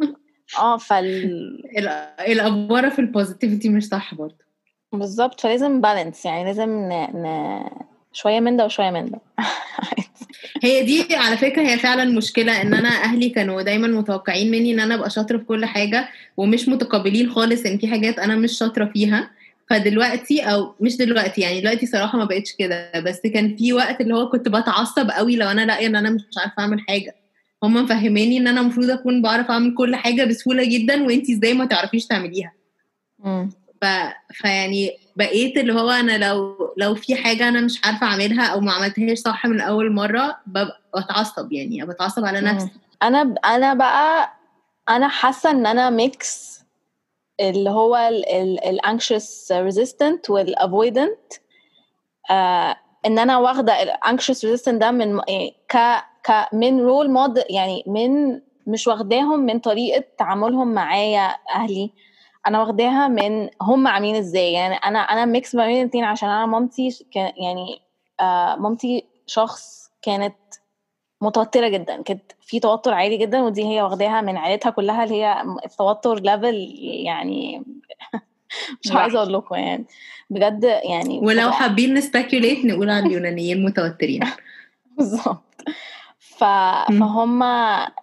آه فال ال- الأوفرة في ال positivity مش صح برضو. بالظبط فلازم balance يعني لازم ن... ن... شوية من ده وشوية من ده. هي دي على فكرة هي فعلا مشكلة إن أنا أهلي كانوا دايما متوقعين مني إن أنا أبقى شاطرة في كل حاجة ومش متقبلين خالص إن في حاجات أنا مش شاطرة فيها. فدلوقتي أو مش دلوقتي يعني دلوقتي صراحة ما بقتش كده. بس كان في وقت اللي هو كنت بتعصب قوي لو أنا لاقيه إن أنا مش عارفة أعمل حاجة. هم مفهميني إن أنا المفروض أكون بعرف أعمل كل حاجة بسهولة جدا وإنتي إزاي ما تعرفيش تعمليها. ف... فيعني بقيت اللي هو أنا لو لو في حاجة أنا مش عارفة أعملها أو ما عملتهاش صح من أول مرة بتعصب يعني بتعصب على نفسي. أنا ب... أنا بقى أنا حاسة إن أنا mix اللي هو ال anxious resistant وال avoidant إن أنا واخدة ال anxious resistant ده من يعني ك ك من role model يعني من مش واخداهم من طريقة تعاملهم معايا أهلي. أنا واخداها من هم عاملين إزاي؟ يعني أنا أنا mix ما بين الاثنين عشان أنا مامتي كان يعني آه مامتي شخص كانت متوترة جدا. كانت في توتر عالي جدا ودي هي واخداها من عيلتها كلها اللي هي التوتر level يعني مش عايزة أقول لكم يعني. بجد يعني ولو. حابين نـ speculate نقول على اليونانيين متوترين. بالظبط. فهم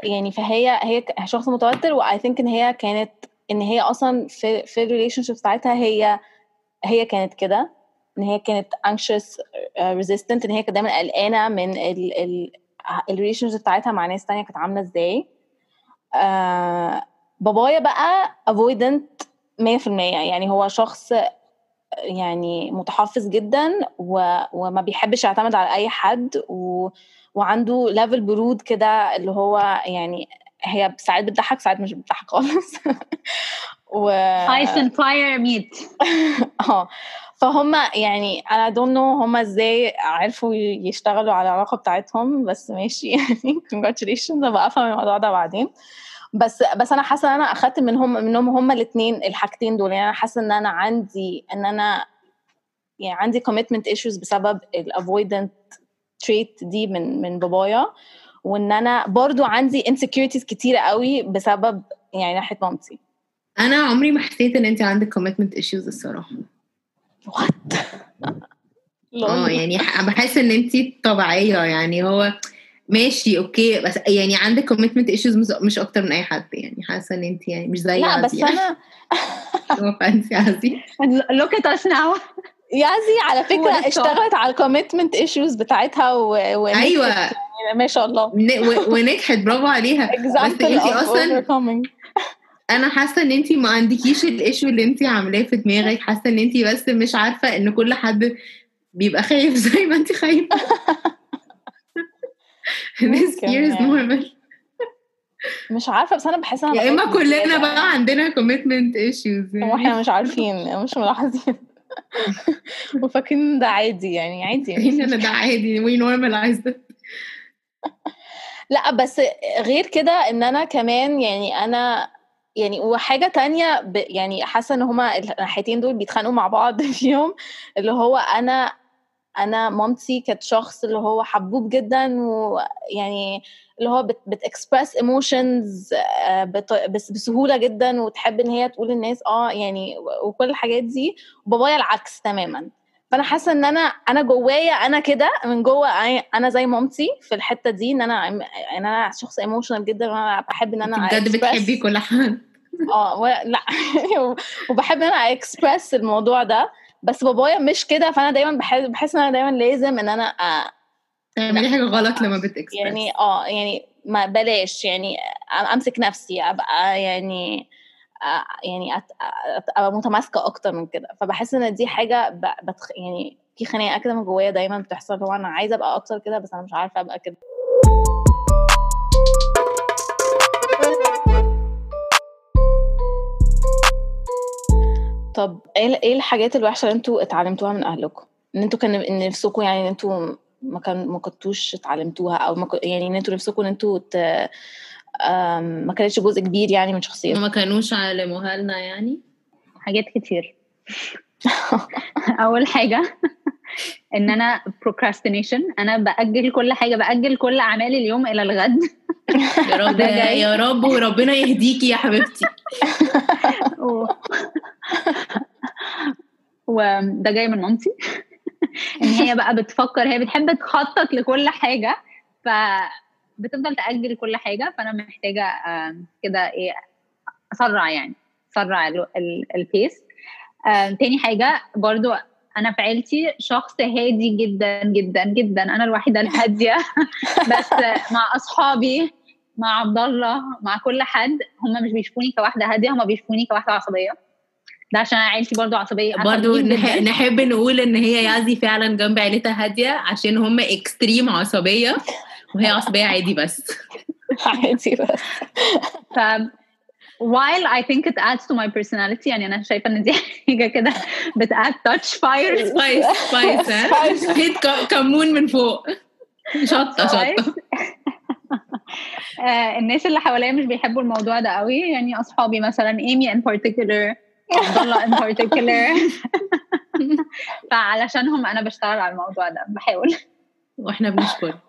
يعني فهي هي شخص متوتر و I think إن هي كانت إن هي أصلا في في ال relationship بتاعتها هي هي كانت كده إن هي كانت anxious uh, resistant إن هي كانت دايما قلقانة من ال ال ال relation بتاعتها مع ناس تانية كانت عاملة إزاي. آه بابايا بقى avoidant 100% يعني هو شخص يعني متحفظ جدا و... وما بيحبش يعتمد على أي حد و... وعنده level برود كده اللي هو يعني هي ساعات بتضحك ساعات مش بتضحك خالص. و ice and fire meet آه. فهم يعني I don't know هم إزاي عرفوا يشتغلوا على العلاقة بتاعتهم بس ماشي يعني congratulations ابقى أفهم الموضوع ده بعدين. بس بس أنا حاسة إن أنا أخدت منهم منهم هم الاثنين الحاجتين دول. يعني أنا حاسة إن أنا عندي إن أنا يعني عندي commitment issues بسبب ال avoidant trait دي من من بابايا. وإن أنا برضو عندي insecurities كتيرة قوي بسبب يعني ناحية مامتي. أنا عمري ما حسيت إن انت عندك commitment issues الصراحة. what آه يعني بحس إن انت طبيعية يعني هو ماشي okay بس يعني عندك commitment issues مش أكتر من أي حد يعني حاسة إن انت يعني مش زي لا بس يعني. أنا fancy عزي look at us now. يازي على فكرة. اشتغلت على ال commitment issues بتاعتها و... و... أيوه. ما شاء الله. ونجحت. برافو عليها. بس انت أصلا أنا حاسه ان انت ما عندكيش الايشو اللي انت عاملاه في دماغك. حاسه ان انت بس مش عارفه ان كل حد بيبقى خايف زي ما انت خايفه. This fear is يعني. normal. مش عارفة بس أنا بحس أنا يا إما كلنا. بقى عندنا commitment issues يعني. وإحنا مش عارفين مش ملاحظين. وفاكرين ده عادي يعني عادي. إن ده عادي. We normalize it. لا بس غير كده إن أنا كمان يعني أنا يعني وحاجة تانية ب يعني حاسة إن هما الناحيتين دول بيتخانقوا مع بعض فيهم اللي هو أنا أنا مامتي كانت شخص اللي هو حبوب جدا ويعني اللي هو بت بتكسبرس ايموشنز بس بسهولة جدا وتحب إن هي تقول للناس آه يعني وكل الحاجات دي وبابايا العكس تماما. فأنا حاسة إن أنا أنا جوايا أنا كده من جوه أنا زي مامتي في الحتة دي إن أنا إن أنا شخص emotional جدا وأنا بحب إن أنا بجد بتحبي كل حد آه لأ وبحب إن أنا اكسبرس الموضوع ده. بس بابايا مش كده فأنا دايما بحس بحس إن أنا دايما لازم إن أنا تعملي حاجة غلط لما بتكسبرس يعني آه يعني ما بلاش يعني أمسك نفسي أبقى يعني يعني أبقى متماسكة أكتر من كده. فبحس إن دي حاجة بتخ... يعني في خناقة كده من جوايا دايما بتحصل هو أنا عايزة أبقى أكتر كده بس أنا مش عارفة أبقى كده. طب إيه الحاجات الوحشة اللي أنتوا اتعلمتوها من أهلكم؟ إن أنتوا كان إن نفسكم يعني إن أنتوا ما كان ما كنتوش اتعلمتوها أو ما ك... يعني إن أنتوا نفسكم إن أنتوا ت... ما كانتش جزء كبير يعني من شخصيتك ما كانوش علموها لنا يعني؟ حاجات كتير. أول حاجة إن أنا procrastination أنا بأجل كل حاجة بأجل كل اعمال اليوم إلى الغد. يا رب يا رب وربنا يهديكي يا حبيبتي. وده جاي من مامتي. إن هي بقى بتفكر هي بتحب تخطط لكل حاجة ف بتفضل تأجل كل حاجة فأنا محتاجة كده إيه أسرع يعني أسرع البيس تاني حاجة برضو أنا في عيلتي شخص هادي جدا جدا جدا. أنا الوحيدة الهادية. بس مع أصحابي مع عبد الله مع كل حد هم مش بيشوفوني كواحدة هادية هم بيشوفوني كواحدة عصبية. ده عشان عيلتي برضو عصبية برضو نح... نحب نقول إن هي يازي فعلا جنب عيلتها هادية عشان هم extreme عصبية. وهي عصبية عادي بس. عادي بس. ف while I think it adds to my personality يعني أنا شايفة إن دي حاجة كده بت add touch fire spice spice heat كمون من فوق. شطة شطة. الناس اللي حواليا مش بيحبوا الموضوع ده قوي. يعني أصحابي مثلا إيمي in particular عبد الله in particular. فعلشانهم أنا بشتغل على الموضوع ده بحاول. وإحنا بنشكرك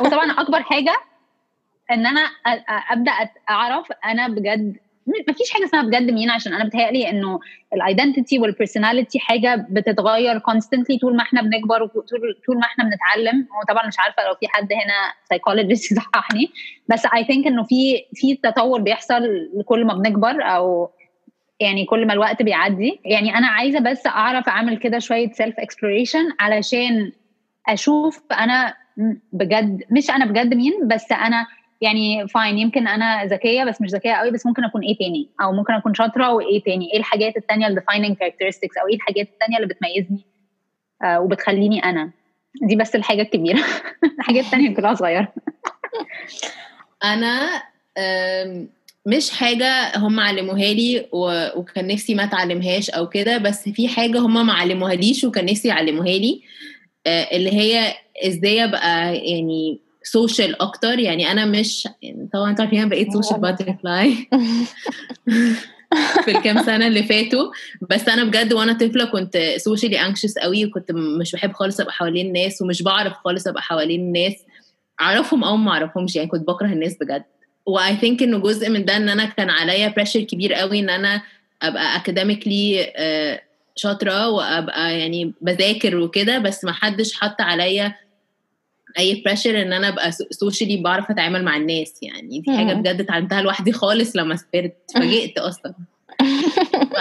وطبعا أكبر حاجة إن أنا أبدأ أعرف أنا بجد ما فيش حاجة اسمها بجد مين عشان أنا بتهيألي إنه ال identity وال personality حاجة بتتغير constantly طول ما إحنا بنكبر وطول طول ما إحنا بنتعلم. وطبعا مش عارفة لو في حد هنا psychologist يصححني. بس I think إنه في في تطور بيحصل كل ما بنكبر أو يعني كل ما الوقت بيعدي. يعني أنا عايزة بس أعرف أعمل كده شوية self exploration علشان أشوف أنا بجد مش أنا بجد مين بس أنا يعني fine يمكن أنا ذكية بس مش ذكية قوي بس ممكن أكون إيه تاني؟ أو ممكن أكون شاطرة وإيه تاني؟ إيه الحاجات التانية defining characteristics أو إيه الحاجات التانية اللي بتميزني آه وبتخليني أنا؟ دي بس الحاجة الكبيرة. الحاجات التانية كلها صغيرة. أنا مش حاجة هم علموها لي وكان نفسي ما أتعلمهاش أو كده بس في حاجة هم ما علموها ليش وكان نفسي يعلموها لي. اللي هي إزاي ابقى يعني social أكتر. يعني أنا مش يعني طبعا أنتوا عارفين أنا بقيت social butterfly في الكام سنة اللي فاتوا. بس أنا بجد وأنا طفلة كنت socially anxious قوي وكنت مش بحب خالص أبقى حوالين الناس ومش بعرف خالص أبقى حوالين الناس. أعرفهم أو ما أعرفهمش يعني كنت بكره الناس بجد. و I think إنه جزء من ده إن أنا كان عليا pressure كبير قوي إن أنا أبقى academically شاطرة وأبقى يعني بذاكر وكده بس ما حدش حط عليا أي pressure إن أنا أبقى socially بعرف أتعامل مع الناس يعني. دي حاجة بجد اتعلمتها لوحدي خالص لما سافرت فاجئت أصلا. ف...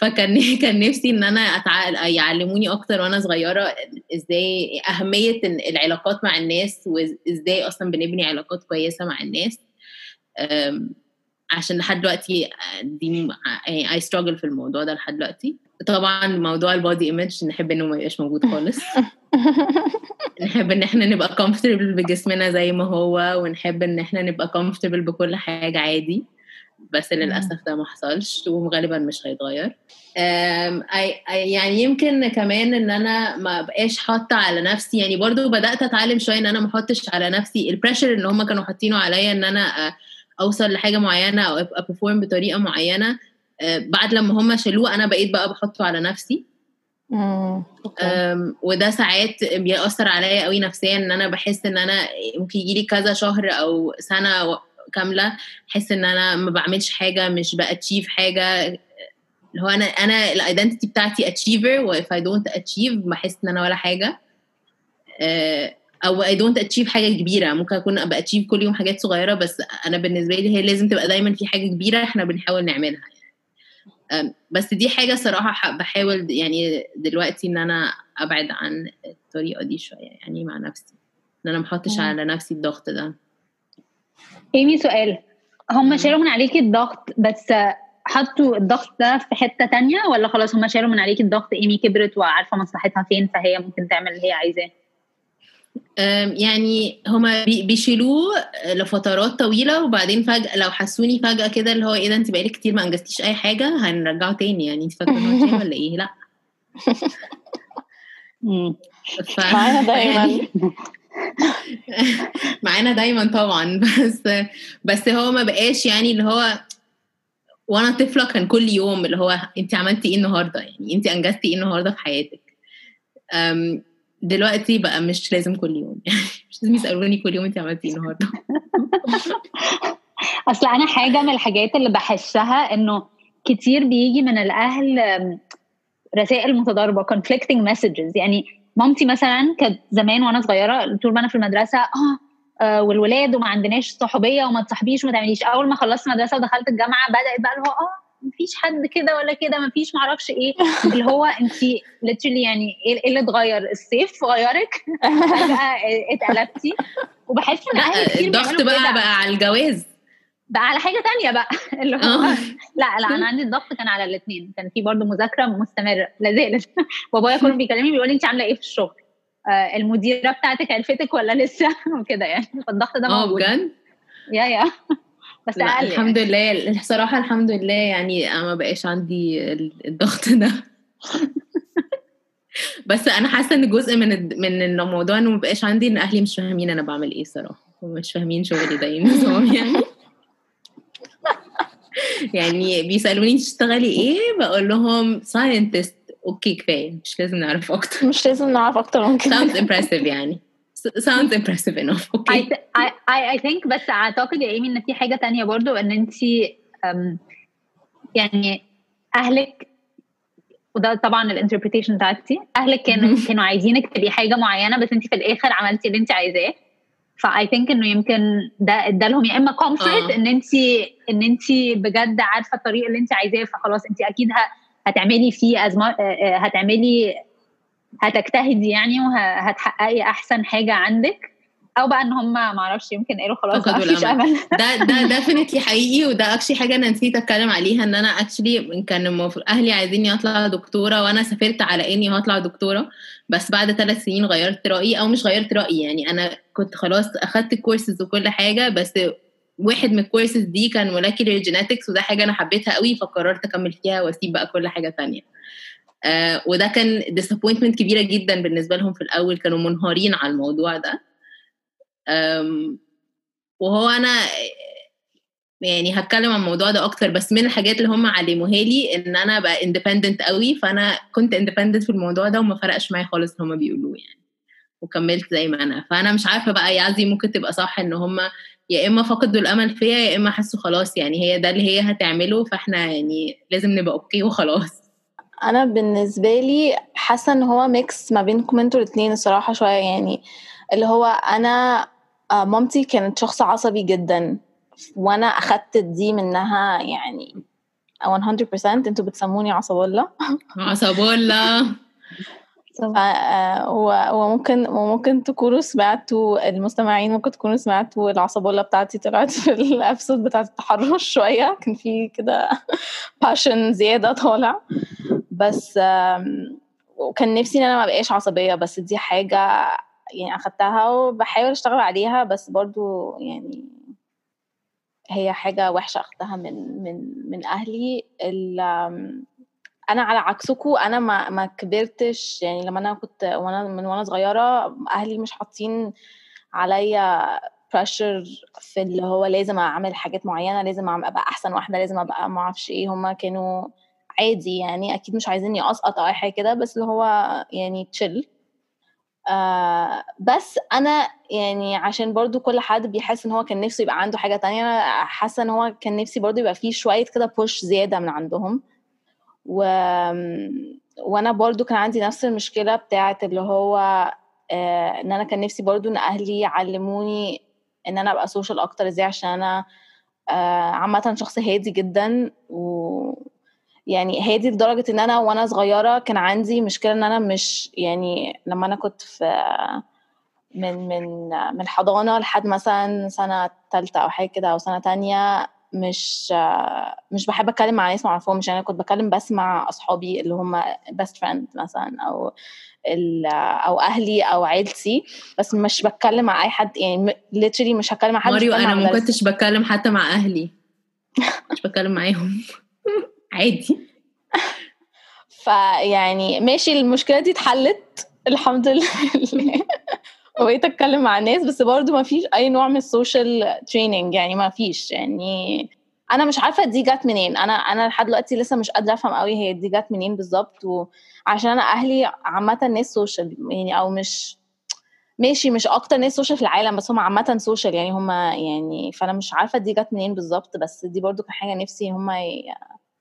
فكان كان نفسي إن أنا أتع... يعلموني أكتر وأنا صغيرة إزاي أهمية العلاقات مع الناس وازاي أصلا بنبني علاقات كويسة مع الناس. عشان لحد دلوقتي آه، دي يعني I struggle في الموضوع ده لحد دلوقتي. طبعا موضوع البودي ايمج نحب إنه ما يبقاش موجود خالص. نحب إن إحنا نبقى comfortable بجسمنا زي ما هو ونحب إن إحنا نبقى comfortable بكل حاجة عادي. بس للأسف ده ما حصلش وغالبا مش هيتغير. يعني يمكن كمان إن أنا ما بقاش حاطة على نفسي يعني برضو بدأت أتعلم شوية إن أنا ما أحطش على نفسي ال pressure اللي هم كانوا حاطينه عليا إن أنا أوصل لحاجة معينة أو ابقى perform بطريقة معينة بعد لما هم شالوه أنا بقيت بقى بحطه على نفسي. وده ساعات بيأثر عليا قوي نفسيا إن أنا بحس إن أنا ممكن يجي لي كذا شهر أو سنة كاملة أحس إن أنا ما بعملش حاجة مش ب achieve حاجة. اللي هو أنا أنا ال identity بتاعتي achiever و if I don't achieve بحس إن أنا ولا حاجة. آه، أو I don't achieve حاجة كبيرة. ممكن أكون أبقى achieve كل يوم حاجات صغيرة بس أنا بالنسبة لي هي لازم تبقى دايما في حاجة كبيرة إحنا بنحاول نعملها يعني. بس دي حاجة صراحة بحاول يعني دلوقتي إن أنا أبعد عن الطريقة دي شوية يعني مع نفسي. إن أنا ما احطش على نفسي الضغط ده. ايمي سؤال. هم شالوا من عليكي الضغط بس حطوا الضغط ده في حتة تانية ولا خلاص هم شالوا من عليكي الضغط؟ ايمي كبرت وعارفة مصلحتها فين فهي ممكن تعمل اللي هي عايزاه. يعني هما بيشيلوه لفترات طويلة وبعدين فجأة لو حسوني فجأة كده اللي هو إيه ده انت بقالك كتير ما انجزتيش أي حاجة هنرجعه تاني. يعني انت فاكرة إنه ولا إيه؟ لا. ف... معانا دايما. معانا دايما طبعا. بس بس هو ما بقاش يعني اللي هو وأنا طفلة كان كل يوم اللي هو انت عملتي إيه النهارده؟ يعني انت أنجزتي إيه النهارده في حياتك؟ دلوقتي بقى مش لازم كل يوم. مش لازم يسألوني كل يوم انت عملتي إيه النهارده. أصل أنا حاجة من الحاجات اللي بحسها إنه كتير بيجي من الأهل رسائل متضاربة conflicting messages. يعني مامتي مثلا كانت زمان وأنا صغيرة طول ما أنا في المدرسة آه آه والولاد وما عندناش صحوبية وما تصاحبيش وما تعمليش. أول ما خلصت مدرسة ودخلت الجامعة بدأت بقى اللي هو آه مفيش حد كده ولا كده مفيش معرفش إيه. اللي هو انت literally يعني إيه اللي اتغير؟ الصيف غيرك؟ فجاه اتقلبتي؟ وبحس إن الضغط بقى بقى على الجواز. بقى على حاجة تانية بقى. اللي هو آه. لا لا أنا عندي الضغط كان على الاثنين كان في برضه مذاكرة مستمرة لا زالت بابايا كله بيكلمني بيقول لي انت عاملة إيه في الشغل؟ آه المديرة بتاعتك عرفتك ولا لسه؟ وكده يعني. فالضغط ده موجود. آه بجد؟ يا يا. بس لا أقل الحمد يعني. لله. الصراحه الحمد لله يعني أنا ما بقاش عندي الضغط ده. بس أنا حاسة إن جزء من من الموضوع إنه ما بقاش عندي إن أهلي مش فاهمين أنا بعمل إيه صراحة. مش فاهمين شغلي ده يعني يعني. بيسألوني تشتغلي إيه؟ بقول لهم scientist okay كفاية. مش لازم نعرف أكتر. مش لازم نعرف أكتر كده sounds impressive يعني. Sounds impressive enough okay. I, I, I think بس اعتقد يا إيمي إن في حاجة تانية برضو إن انت يعني أهلك وده طبعا ال interpretation بتاعتي أهلك كانوا كانوا عايزينك تبقي حاجة معينة بس انت في الآخر عملتي اللي انت عايزاه. ف I think إنه يمكن ده ادالهم يا إما comfort إن انت إن انت بجد عارفة الطريق اللي انت عايزاه فخلاص انت أكيد هتعملي فيه أزم... هتعملي هتجتهدي يعني وهتحققي أحسن حاجة عندك. أو بقى إن هم ما أعرفش يمكن قالوا خلاص ما فيش أمل. ده ده definitely حقيقي وده actually حاجة أنا نسيت أتكلم عليها إن أنا actually كان المفروض أهلي عايزيني أطلع دكتورة وأنا سافرت على إني هطلع دكتورة. بس بعد ثلاث سنين غيرت رأيي أو مش غيرت رأيي يعني أنا كنت خلاص أخدت الكورسز وكل حاجة بس واحد من الكورسز دي كان molecular genetics وده حاجة أنا حبيتها قوي فقررت أكمل فيها وأسيب بقى كل حاجة تانية. آه وده كان disappointment كبيرة جدا بالنسبة لهم في الأول كانوا منهارين على الموضوع ده. وهو أنا يعني هتكلم عن الموضوع ده أكتر بس من الحاجات اللي هم علموها لي إن أنا ابقى independent قوي فأنا كنت independent في الموضوع ده وما فرقش معايا خالص اللي هم بيقولوه يعني. وكملت زي ما أنا. فأنا مش عارفة بقى يا ممكن تبقى صح إن هم يا إما فقدوا الأمل فيا يا إما حسوا خلاص يعني هي ده اللي هي هتعمله فإحنا يعني لازم نبقى okay وخلاص. أنا بالنسبة لي حاسة إن هو mix ما بينكم أنتوا الاثنين الصراحة شوية يعني اللي هو أنا آه، مامتي كانت شخص عصبي جدا وأنا أخدت دي منها يعني 100% أنتوا بتسموني عصبولة عصبولة آه، وممكن وممكن تكونوا سمعتوا المستمعين ممكن تكونوا سمعتوا العصبولة بتاعتي طلعت في ال episode بتاعت التحرش شوية كان في كده passion زيادة طالع. بس وكان نفسي إن أنا ما بقاش عصبية بس دي حاجة يعني أخدتها وبحاول أشتغل عليها بس برضو يعني هي حاجة وحشة أخدتها من من من أهلي. أنا على عكسكم أنا ما ما كبرتش يعني لما أنا كنت وأنا من وأنا صغيرة أهلي مش حاطين عليا بريشر في اللي هو لازم أعمل حاجات معينة لازم أبقى أحسن واحدة لازم أبقى ما أعرفش إيه هما كانوا عادي يعني أكيد مش عايزيني أسقط أو أي حاجة كده بس اللي هو يعني تشيل آه بس أنا يعني عشان برضو كل حد بيحس إن هو كان نفسه يبقى عنده حاجة تانية أنا حاسة إن هو كان نفسي برضو يبقى فيه شوية كده بوش زيادة من عندهم. و... وأنا برضو كان عندي نفس المشكلة بتاعت اللي هو آه إن أنا كان نفسي برضو إن أهلي يعلموني إن أنا أبقى سوشيال أكتر إزاي عشان أنا آه عامة شخص هادي جدا و يعني هادي لدرجة إن أنا وأنا صغيرة كان عندي مشكلة إن أنا مش يعني لما أنا كنت في من من من الحضانه لحد مثلا سنة ثالثه أو حاجة كده أو سنة تانية مش مش بحب أتكلم مع ناس ما أعرفهمش. يعني أنا كنت بتكلم بس مع أصحابي اللي هم best friend مثلا أو أو أهلي أو عيلتي بس مش بتكلم مع أي حد. يعني literally مش هتكلم مع حد ماريو أنا ما كنتش بتكلم حتى مع أهلي. مش بتكلم معاهم. عادي. فيعني ماشي المشكلة دي اتحلت الحمد لله. وبقيت أتكلم مع الناس بس برضو ما فيش أي نوع من ال social training يعني ما فيش. يعني أنا مش عارفة دي جت منين. أنا أنا لحد دلوقتي لسه مش قادرة أفهم قوي هي دي جت منين بالظبط. وعشان أنا أهلي عامة ناس social يعني أو مش ماشي مش أكتر ناس social في العالم بس هم عامة social يعني هم يعني فأنا مش عارفة دي جت منين بالظبط. بس دي برضو كان حاجة نفسي هم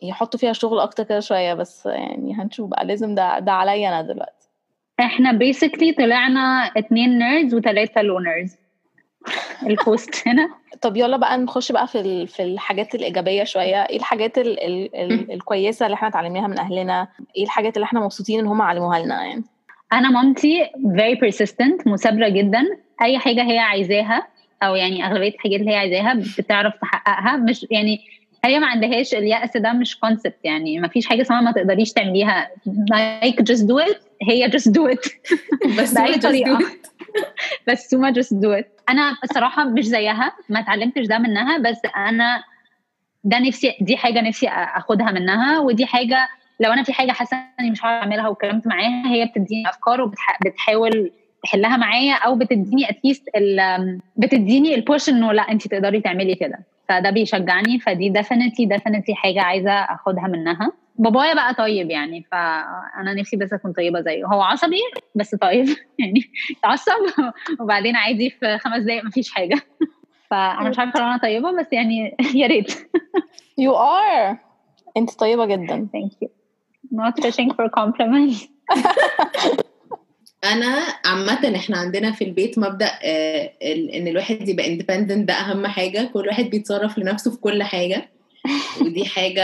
يحطوا فيها شغل أكتر كده شوية بس يعني هنشوف بقى لازم ده ده عليا أنا دلوقتي. إحنا basically طلعنا اتنين nerds وتلاتة loners almost هنا. طب يلا بقى نخش بقى في في الحاجات الإيجابية شوية. إيه الحاجات ال ال ال الكويسة اللي إحنا اتعلمناها من أهلنا؟ إيه الحاجات اللي إحنا مبسوطين إن هم علموها لنا يعني؟ أنا مامتي very persistent مثابره جدا. أي حاجة هي عايزاها أو يعني أغلبية الحاجات اللي هي عايزاها بتعرف تحققها. مش يعني هي ما عندهاش اليأس ده مش concept يعني. ما فيش حاجة اسمها ما تقدريش تعمليها. like just do it هي just do it بس بأي طريقة. بس سوما just do it أنا الصراحة مش زيها. ما اتعلمتش ده منها. بس أنا ده نفسي دي حاجة نفسي أخدها منها. ودي حاجة لو أنا في حاجة حاسة إني مش هعرف أعملها واتكلمت معاها هي بتديني أفكار وبتحاول تحلها معايا أو بتديني at least بتديني ال push إنه لا انت تقدري تعملي كده. فده بيشجعني فدي definitely definitely حاجة عايزة أخدها منها. بابايا بقى طيب يعني فأنا نفسي بس أكون طيبة زيه. هو عصبي بس طيب يعني يتعصب وبعدين عادي في خمس دقايق مفيش حاجة. فأنا مش عارفة لو أنا طيبة بس يعني يا ريت. You are. أنت طيبة جدا. Thank you. Not fishing for compliments. أنا عامة إحنا عندنا في البيت مبدأ آه إن الواحد يبقى اندبندنت ده أهم حاجة. كل واحد بيتصرف لنفسه في كل حاجة. ودي حاجة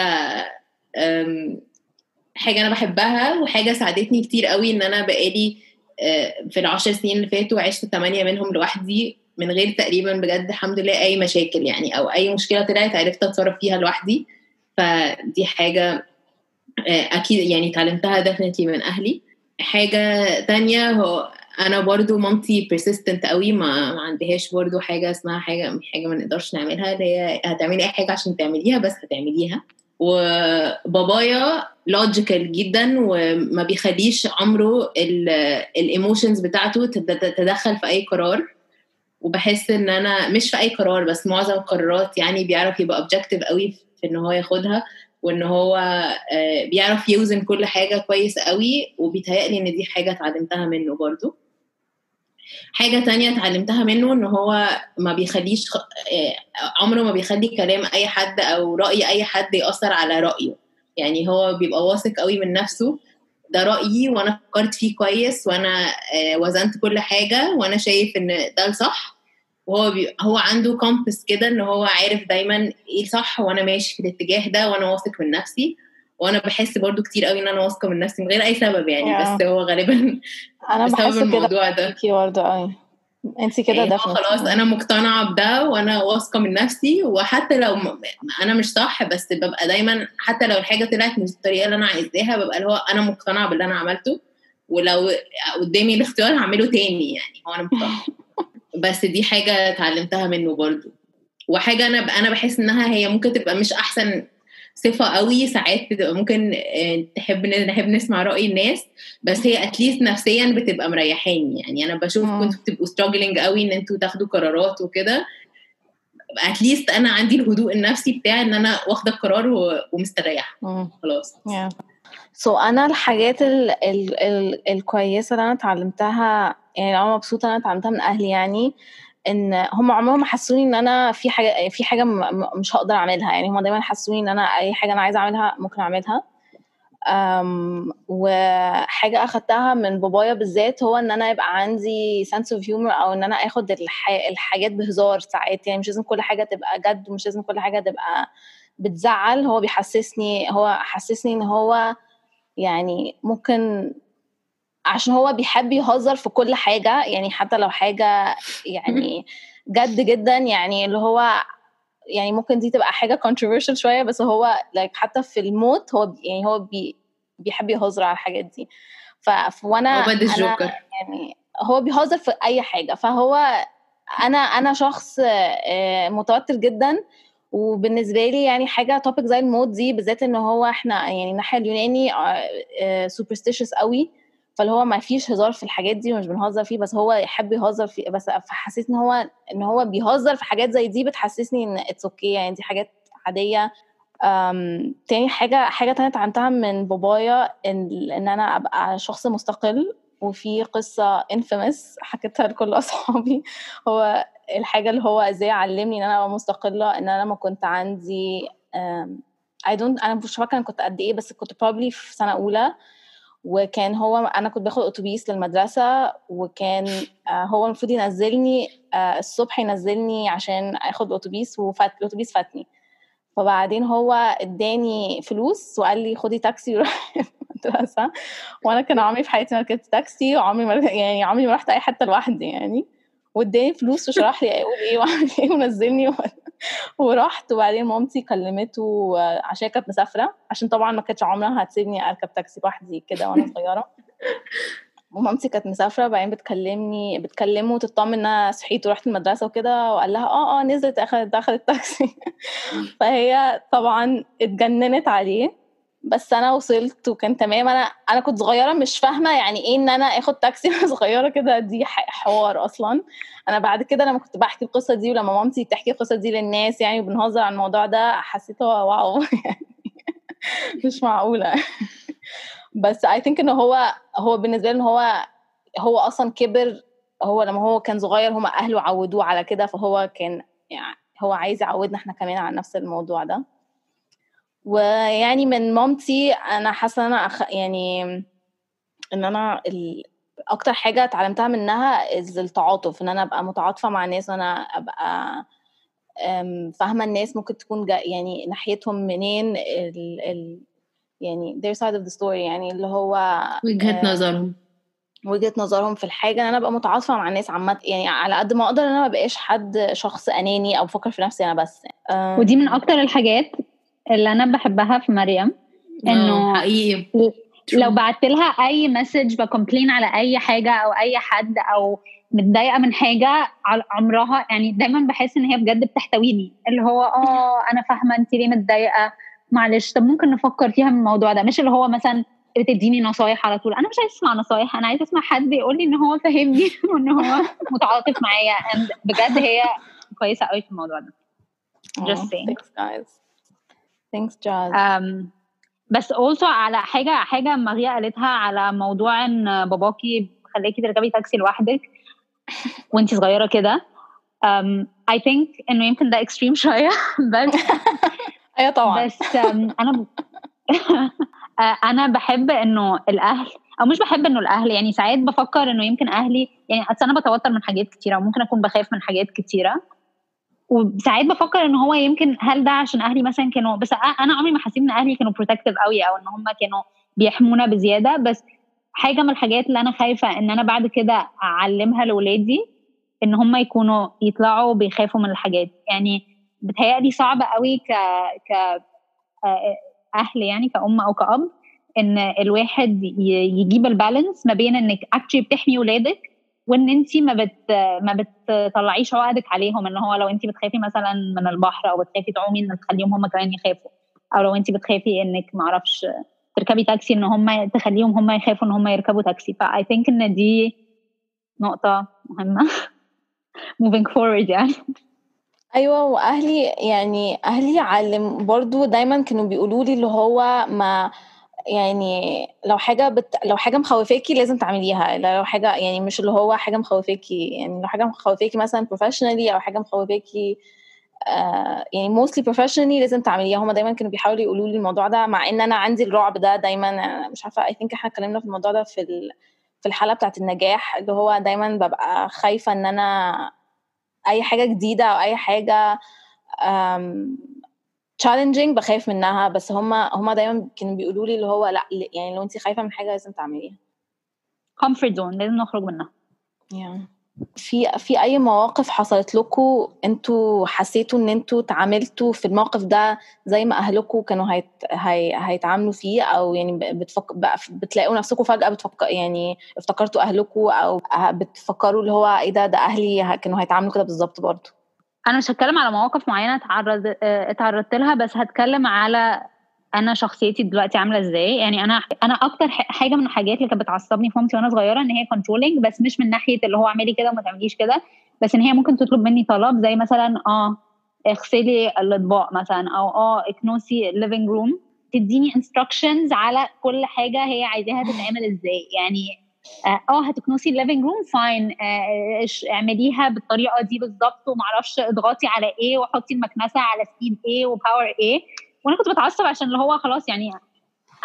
حاجة أنا بحبها وحاجة ساعدتني كتير قوي إن أنا بقالي آه في العشر سنين اللي فاتوا عشت ثمانية منهم لوحدي من غير تقريبا بجد الحمد لله أي مشاكل يعني أو أي مشكلة طلعت عرفت أتصرف فيها لوحدي. فدي حاجة آه أكيد يعني اتعلمتها definitely من أهلي. حاجة تانية هو أنا برضو مامتي persistent قوي ما, عندهاش برضو حاجة اسمها حاجة حاجة ما نقدرش نعملها اللي هي هتعملي أي حاجة عشان تعمليها بس هتعمليها. وبابايا logical جدا وما بيخليش عمره ال emotions بتاعته تتدخل في أي قرار. وبحس إن أنا مش في أي قرار بس معظم القرارات يعني بيعرف يبقى objective قوي في إن هو ياخدها. وإن هو بيعرف يوزن كل حاجة كويس قوي وبيتهيألي إن دي حاجة اتعلمتها منه برضو. حاجة تانية اتعلمتها منه إن هو ما بيخليش عمره ما بيخلي كلام أي حد أو رأي أي حد يأثر على رأيه. يعني هو بيبقى واثق قوي من نفسه ده رأيي وأنا فكرت فيه كويس وأنا وزنت كل حاجة وأنا شايف إن ده الصح. وهو بي... هو عنده compass كده ان هو عارف دايما إيه صح وأنا ماشي في الاتجاه ده وأنا واثق من نفسي وأنا بحس برضو كتير قوي إن أنا واثقة من نفسي من غير أي سبب يعني Yeah. بس هو غالبا أنا بسبب بحس كده الموضوع ده برضه قوي أنت كده يعني هو definitely. خلاص أنا مقتنعة بده وأنا واثقة من نفسي وحتى لو م... أنا مش صح بس ببقى دايما حتى لو الحاجة طلعت مش بالطريقة اللي أنا عايزاها ببقى اللي هو أنا مقتنعة باللي أنا عملته ولو قدامي الاختيار هعمله تاني يعني هو أنا مقتنعة بس دي حاجة اتعلمتها منه برضو وحاجة أنا. أنا بحس إنها هي ممكن تبقى مش أحسن صفة قوي ساعات بتبقى ممكن آه، تحب نحب نسمع رأي الناس بس هي اتليست نفسيا بتبقى مريحاني يعني أنا بشوف. كنتوا بتبقوا struggling قوي إن أنتوا تاخدوا قرارات وكده اتليست أنا عندي الهدوء النفسي بتاعي إن أنا واخدة القرار ومستريحة. خلاص Yeah. سو so أنا الحاجات ال ال ال الكويسة اللي أنا اتعلمتها يعني أنا مبسوطة إن أنا اتعلمتها من أهلي يعني إن هم عمرهم ما حسوني إن أنا في حاجة في حاجة مش هقدر أعملها. يعني هم دايما حسوني إن أنا أي حاجة أنا عايزة أعملها ممكن أعملها. أم وحاجة أخدتها من بابايا بالذات هو إن أنا يبقى عندي sense of humor أو إن أنا آخد الح... الحاجات بهزار ساعات. يعني مش لازم كل حاجة تبقى جد ومش لازم كل حاجة تبقى بتزعل. هو بيحسسني هو حسسني إن هو يعني ممكن عشان هو بيحب يهزر في كل حاجة يعني حتى لو حاجة يعني جد جدا يعني اللي هو يعني ممكن دي تبقى حاجة controversial شوية بس هو like حتى في الموت هو يعني هو بي بيحب يهزر على الحاجات دي. ف وأنا هو الجوكر. يعني هو بيهزر في أي حاجة. فهو أنا أنا شخص آه، متوتر جدا. وبالنسبة لي يعني حاجة topic زي الموت دي بالذات إن هو إحنا يعني الناحية اليوناني superstitious قوي. فاللي هو ما فيش هزار في الحاجات دي ومش بنهزر فيه بس هو يحب يهزر فيه بس فحسيت إن هو إن هو بيهزر في حاجات زي دي بتحسسني إن it's okay يعني دي حاجات عادية. أم، تاني حاجة حاجة تانية اتعلمتها من بابايا إن, إن أنا أبقى شخص مستقل وفي قصة infamous حكيتها لكل أصحابي. هو الحاجة اللي هو إزاي علمني إن أنا أبقى مستقلة إن أنا لما كنت عندي I don't أنا مش فاكرة أنا كنت قد إيه بس كنت probably في سنة أولى وكان هو أنا كنت باخد أتوبيس للمدرسة وكان آه، هو المفروض ينزلني آه، الصبح ينزلني عشان آخد أتوبيس وفات الأتوبيس فاتني. فبعدين هو إداني فلوس وقال لي خدي تاكسي وروحي المدرسة وأنا كان عمري في حياتي ما ركبت تاكسي وعمري ما يعني عمري ما رحت أي حتة لوحدي يعني. واداني فلوس وشرح لي أقول إيه واعمل إيه ونزلني و... ورحت. وبعدين مامتي كلمته عشان كانت مسافرة عشان طبعا ما كانتش عمرها هتسيبني أركب تاكسي لوحدي كده وأنا صغيرة. ومامتي كانت مسافرة بعدين بتكلمني بتكلمه وتطمن إن أنا صحيت ورحت المدرسة وكده وقال لها آه آه نزلت اخدت اخدت تاكسي فهي طبعا اتجننت عليه. بس أنا وصلت وكان تمام. أنا أنا كنت صغيرة مش فاهمة يعني إيه إن أنا آخد تاكسي وأنا صغيرة كده. دي حوار أصلا. أنا بعد كده لما كنت بحكي القصة دي ولما مامتي بتحكي القصة دي للناس يعني وبنهزر عن الموضوع ده حسيت هو واو يعني مش معقولة. بس I think ان هو هو بالنسبة إن هو هو أصلا كبر. هو لما هو كان صغير هم أهله عودوه على كده فهو كان يعني هو عايز يعودنا إحنا كمان على نفس الموضوع ده. ويعني من مامتي أنا حاسة إن أنا أخ... يعني إن أنا ال... أكتر حاجة اتعلمتها منها از التعاطف إن أنا أبقى متعاطفة مع الناس وأنا أبقى فاهمة الناس ممكن تكون جا يعني ناحيتهم منين ال... ال... يعني their side of the story يعني اللي هو وجهة آه، نظرهم. وجهة نظرهم في الحاجة إن أنا أبقى متعاطفة مع الناس عامة يعني على قد ما أقدر إن أنا ما بقاش حد شخص أناني أو بفكر في نفسي أنا بس أم، ودي من أكتر الحاجات اللي أنا بحبها في مريم آه، حقيقي. لو بعت لها أي message ب complain على أي حاجة أو أي حد أو متضايقة من حاجة على عمرها يعني دايما بحس إن هي بجد بتحتويني. اللي هو آه أنا فاهمة انت ليه متضايقة. معلش طب ممكن نفكر فيها من الموضوع ده. مش اللي هو مثلا بتديني نصايح على طول. أنا مش عايز أسمع نصايح. أنا عايز أسمع حد يقول لي إن هو فاهمني وإن هو متعاطف معايا. بجد هي كويسة قوي في الموضوع ده. just oh, saying. thanks guys. Thanks Jazz. um, بس also على حاجة حاجة ماريا قالتها على موضوع إن باباكي خلاكي تركبي تاكسي لوحدك وانت صغيرة كده. um, I think إنه يمكن ده اكستريم شوية بس أيوه طبعا. بس um, أنا ب... أنا بحب إنه الأهل أو مش بحب إنه الأهل يعني ساعات بفكر إنه يمكن أهلي يعني أصل أنا بتوتر من حاجات كتيرة وممكن أكون بخاف من حاجات كتيرة. وساعات بفكر إن هو يمكن هل ده عشان أهلي مثلا كانوا بس أنا عمري ما حسيت إن أهلي كانوا بروتكتيف قوي أو إن هم كانوا بيحمونا بزيادة بس حاجة من الحاجات اللي أنا خايفة إن أنا بعد كده أعلمها لاولادي إن هم يكونوا يطلعوا بيخافوا من الحاجات يعني بتهيألي صعب قوي ك ك أهل يعني كأم أو كأب إن الواحد يجيب ال balance ما بين إنك actually بتحمي ولادك وإن انت ما بت ما بتطلعيش عقدك عليهم إن هو لو انت بتخافي مثلا من البحر أو بتخافي تعومي ان تخليهم هم كمان يخافوا أو لو انت بتخافي إنك ما أعرفش تركبي تاكسي إن هم تخليهم هم يخافوا إن هم يركبوا تاكسي. ف I think إن دي نقطة مهمة. Moving forward يعني. أيوه وأهلي يعني أهلي علم برضو دايما كانوا بيقولوا لي اللي هو ما يعني لو حاجة بت... لو حاجة مخوفاكي لازم تعمليها. لو حاجة يعني مش اللي هو حاجة مخوفاكي يعني لو حاجة مخوفاكي مثلا professionally أو حاجة مخوفاكي آه يعني mostly professionally لازم تعمليها. هما دايما كانوا بيحاولوا يقولوا لي الموضوع ده مع إن أنا عندي الرعب ده دايما. مش عارفة I think إحنا اتكلمنا في الموضوع ده في ال... في الحاله بتاعت النجاح اللي هو دايما ببقى خايفة إن أنا أي حاجة جديدة أو أي حاجة تشالنجينج بخاف منها. بس هما هما دايما كانوا بيقولوا لي اللي هو لأ يعني لو انت خايفة من حاجة لازم تعمليها. Comfort zone لازم نخرج منها. Yeah. في في أي مواقف حصلت لكم أنتوا حسيتوا إن أنتوا تعاملتوا في الموقف ده زي ما اهلكم كانوا هيت هي هيتعاملوا فيه؟ أو يعني بتفك... بتلاقوا نفسكم فجأة بتفكر يعني افتكرتوا اهلكم أو بتفكروا اللي هو إيه ده ده أهلي كانوا هيتعاملوا كده بالظبط برضه. أنا مش هتكلم على مواقف معينة اتعرض اتعرضت لها بس هتكلم على أنا شخصيتي دلوقتي عاملة إزاي. يعني أنا أنا أكتر حاجة من الحاجات اللي كانت بتعصبني في مامتي وأنا صغيرة إن هي controlling بس مش من ناحية اللي هو اعملي كده وما تعمليش كده بس إن هي ممكن تطلب مني طلب زي مثلا آه اغسلي الأطباق مثلا أو آه اكنسي ال living room تديني instructions على كل حاجة هي عايزاها تتعمل إزاي. يعني آه هتكنسي ال living room fine اعمليها بالطريقة دي بالظبط ومعرفش اضغطي على إيه وحطي المكنسة على speed إيه و power إيه وأنا كنت بتعصب عشان اللي هو خلاص يعني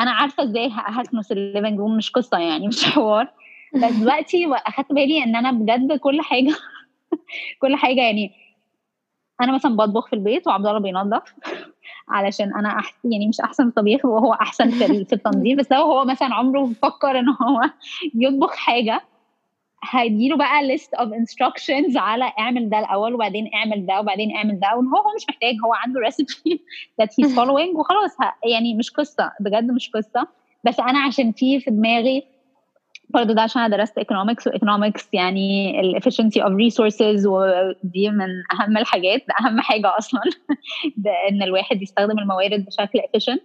أنا عارفة إزاي هكنس ال living room مش قصة يعني مش حوار. بس دلوقتي أخدت بالي إن أنا بجد كل حاجة كل حاجة يعني أنا مثلا بطبخ في البيت وعبد الله بينظف. علشان أنا أحسن يعني مش أحسن طبيخ وهو أحسن في التنظيف بس لو هو مثلا عمره فكر إن هو يطبخ حاجة هيديله بقى list of instructions على اعمل ده الأول وبعدين اعمل ده وبعدين اعمل ده وهو هو مش محتاج هو عنده recipe that he's following وخلاص يعني مش قصة بجد مش قصة. بس أنا عشان في في دماغي برضه ده عشان أنا درست economics و economics يعني ال efficiency of resources ودي من أهم الحاجات ده أهم حاجة أصلا. إن الواحد يستخدم الموارد بشكل efficient.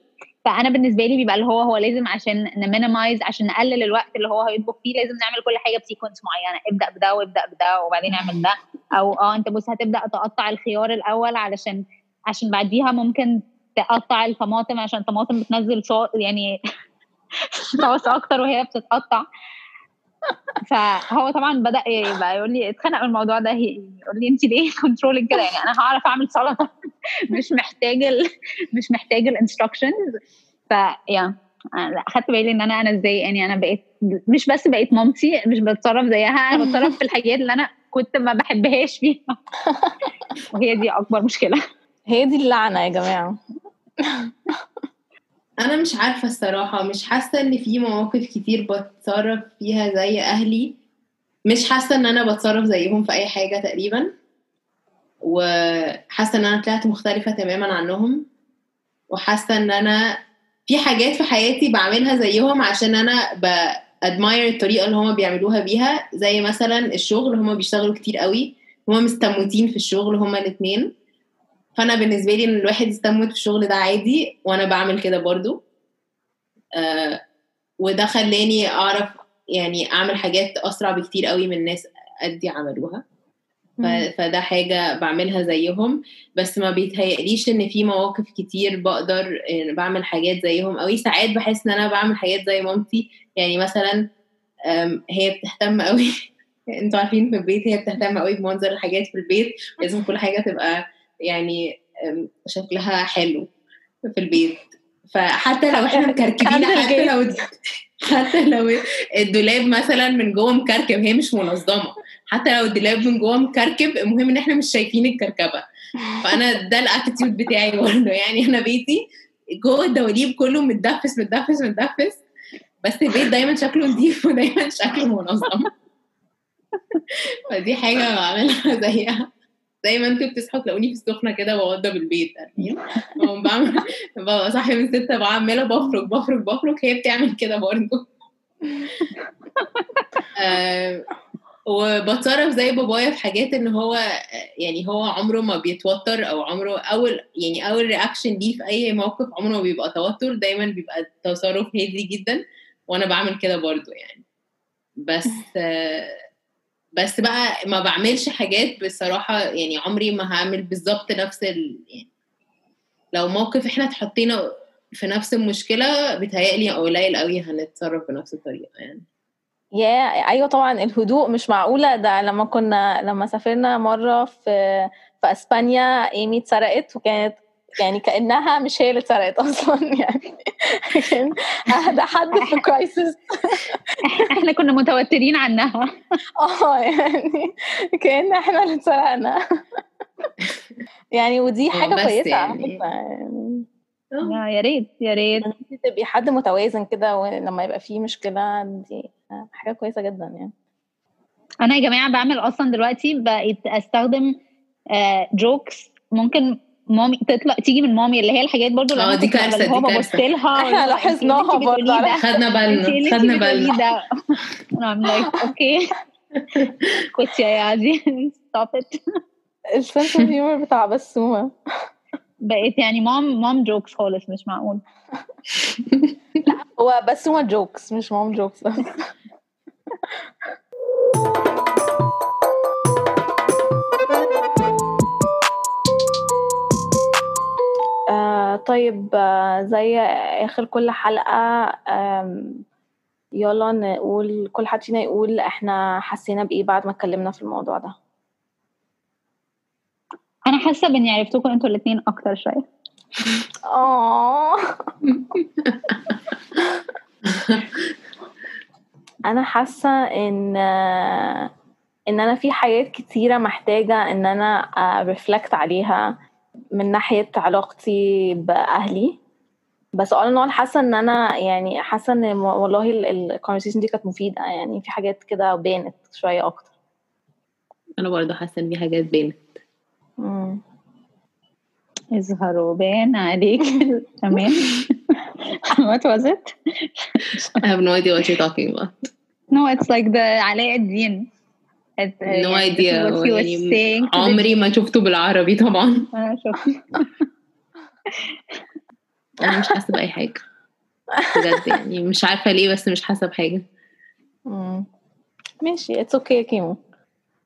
فأنا بالنسبة لي بيبقى اللي هو هو لازم عشان ن minimize عشان نقلل الوقت اللي هو هيطبخ فيه لازم نعمل كل حاجة ب sequence معينة. ابدأ بده وابدأ بده وبعدين اعمل ده. أو آه أنت بص هتبدأ تقطع الخيار الأول علشان عشان بعديها ممكن تقطع الطماطم عشان الطماطم بتنزل صوت يعني صوص أكتر وهي بتتقطع. فهو طبعا بدأ يبقى يقول لي اتخنق من الموضوع ده يقول لي انت ليه controlling كده يعني أنا هعرف أعمل سلطه مش محتاج ال مش محتاج الانستراكشنز ف يا أخدت بالي إن أنا أنا إزاي؟ يعني أنا بقيت مش بس بقيت مامتي مش بتصرف زيها أنا بتصرف في الحاجات اللي أنا كنت ما بحبهاش فيها. وهي دي أكبر مشكلة. هي دي اللعنة يا جماعة. أنا مش عارفة الصراحة مش حاسة إن في مواقف كتير بتصرف فيها زي أهلي. مش حاسة إن أنا بتصرف زيهم في أي حاجة تقريبا. وحاسة إن أنا طلعت مختلفة تماما عنهم. وحاسة إن أنا في حاجات في حياتي بعملها زيهم عشان أنا بادماير الطريقة اللي هما بيعملوها بيها. زي مثلا الشغل هما بيشتغلوا كتير قوي. هما مستموتين في الشغل هما الاثنين فانا بالنسبة لي ان الواحد يستموت في الشغل ده عادي وأنا بعمل كده برضو. آه وده خلاني اعرف يعني اعمل حاجات اسرع بكتير قوي من الناس قدي عملوها. فده حاجة بعملها زيهم. بس ما بيتهيأليش إن في مواقف كتير بقدر يعني بعمل حاجات زيهم قوي. ساعات بحس إن أنا بعمل حاجات زي مامتي. يعني مثلا هي بتهتم قوي. أنتوا عارفين في البيت هي بتهتم قوي بمنظر الحاجات في البيت. لازم كل حاجة تبقى يعني شكلها حلو في البيت. فحتى لو إحنا مكركبين حتى لو حتى لو الدولاب مثلا من جوه مكركب هي مش منظمة. حتى لو الدولاب من جوه مكركب المهم إن إحنا مش شايفين الكركبة. فأنا ده الاتيتيود بتاعي برضه. يعني أنا بيتي جوه الدواليب كله متدفس متدفس متدفس. بس البيت دايما شكله نظيف ودايما شكله منظم. فدي حاجة بعملها زيها. زي ما أنتوا بتصحوا تلاقوني في السخنة كده بوضب البيت يعني. بعمل ببقى صاحية من ستة بعمله بفرك بفرك بفرك هي بتعمل كده برضه. آه وبتصرف زي بابايا في حاجات إن هو يعني هو عمره ما بيتوتر أو عمره أول يعني أول رياكشن ليه في أي موقف عمره ما بيبقى توتر دايما بيبقى تصرف هادي جدا وأنا بعمل كده برضو يعني. بس بس بقى ما بعملش حاجات بصراحة يعني عمري ما هعمل بالظبط نفس ال يعني لو موقف إحنا اتحطينا في نفس المشكلة بتهيألي قليل قوي هنتصرف بنفس الطريقة يعني. يا yeah, أيوه طبعا الهدوء مش معقولة. ده لما كنا لما سافرنا مرة في في أسبانيا إيمي اتسرقت وكانت يعني كأنها مش هي اللي اتسرقت أصلا يعني كان اهدى حد في كرايسيس إحنا كنا متوترين عنها. آه يعني كأن إحنا اللي اتسرقنا. يعني ودي حاجة كويسة فكرة يعني يا ريت يا ريت. تبقي حد متوازن كده ولما يبقى فيه مشكلة دي حاجة كويسة جدا يعني. أنا يا جماعة بعمل أصلا دلوقتي بقيت أستخدم jokes ممكن مامي تطلع تيجي من مامي اللي هي الحاجات برضو آه دي كارثة اللي هو ببص لها إحنا لاحظناها برضه خدنا بالنا خدنا بالنا. I'm like okay كنت يا عادي ستوب ات السنس اوف هيومر بتاع بسومه بقيت يعني مام مام جوكس خالص مش معقول. لا هو بسومه جوكس مش مام جوكس طيب آه زي آخر كل حلقة يلا نقول كل حد فينا يقول إحنا حسينا بإيه بعد ما اتكلمنا في الموضوع ده؟ أنا حاسة باني عرفتكم أنتوا الاثنين أكتر شوية. آه. أنا حاسة إن إن أنا في حاجات كتيرة محتاجة إن أنا ريفلكت عليها. من ناحية علاقتي بأهلي. بس in all حاسة إن أنا يعني حاسة إن والله الكونفرسيشن دي كانت مفيدة. يعني في حاجات كده بانت شوية أكتر. أنا برضه حاسة إن في حاجات بانت. اظهر وبان عليك. تمام. What was it? I have no idea what you're talking about. No it's like the علاء الدين. No idea يعني عمري ما شفته بالعربي طبعا. أنا شفت أنا مش حاسة بأي حاجة. بجد يعني مش عارفة ليه بس مش حاسة بحاجة. ماشي it's okay, okay, كيمو.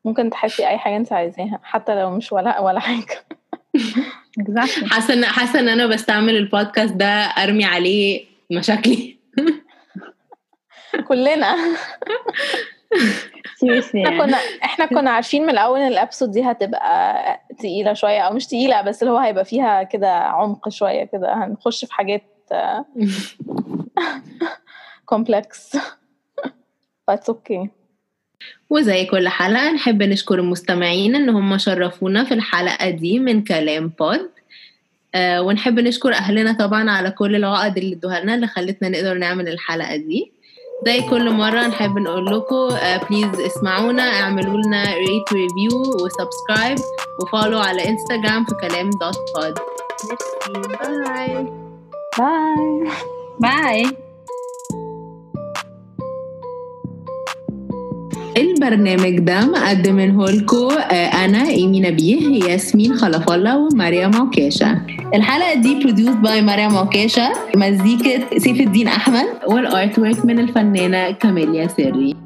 ممكن تحسي أي حاجة أنت عايزاها حتى لو مش ولا ولا حاجة. حاسة ان حاسة إن أنا بستعمل البودكاست ده أرمي عليه مشاكلي. كلنا. إحنا كنا إحنا كنا عارفين من الأول إن ال episode دي هتبقى تقيلة شوية أو مش تقيلة بس اللي هو هيبقى فيها كده عمق شوية كده. هنخش في حاجات complex بس okay وزي كل حلقة نحب نشكر المستمعين إن هم شرفونا في الحلقة دي من كلام pod آه ونحب نشكر أهلنا طبعا على كل العقد اللي ادوها لنا اللي خلتنا نقدر نعمل الحلقة دي. زي كل مرة نحب نقول لكم آه please اسمعونا اعملوا لنا rate و review و subscribe و follow على انستغرام في كلام dot pod bye bye bye البرنامج ده مقدمينه لكم أنا إيمي نبيه ياسمين خلف الله ومريم عكاشه الحلقة دي produced by مريم عكاشه مزيكة سيف الدين أحمد والارت ورك من الفنانة كاميليا سري.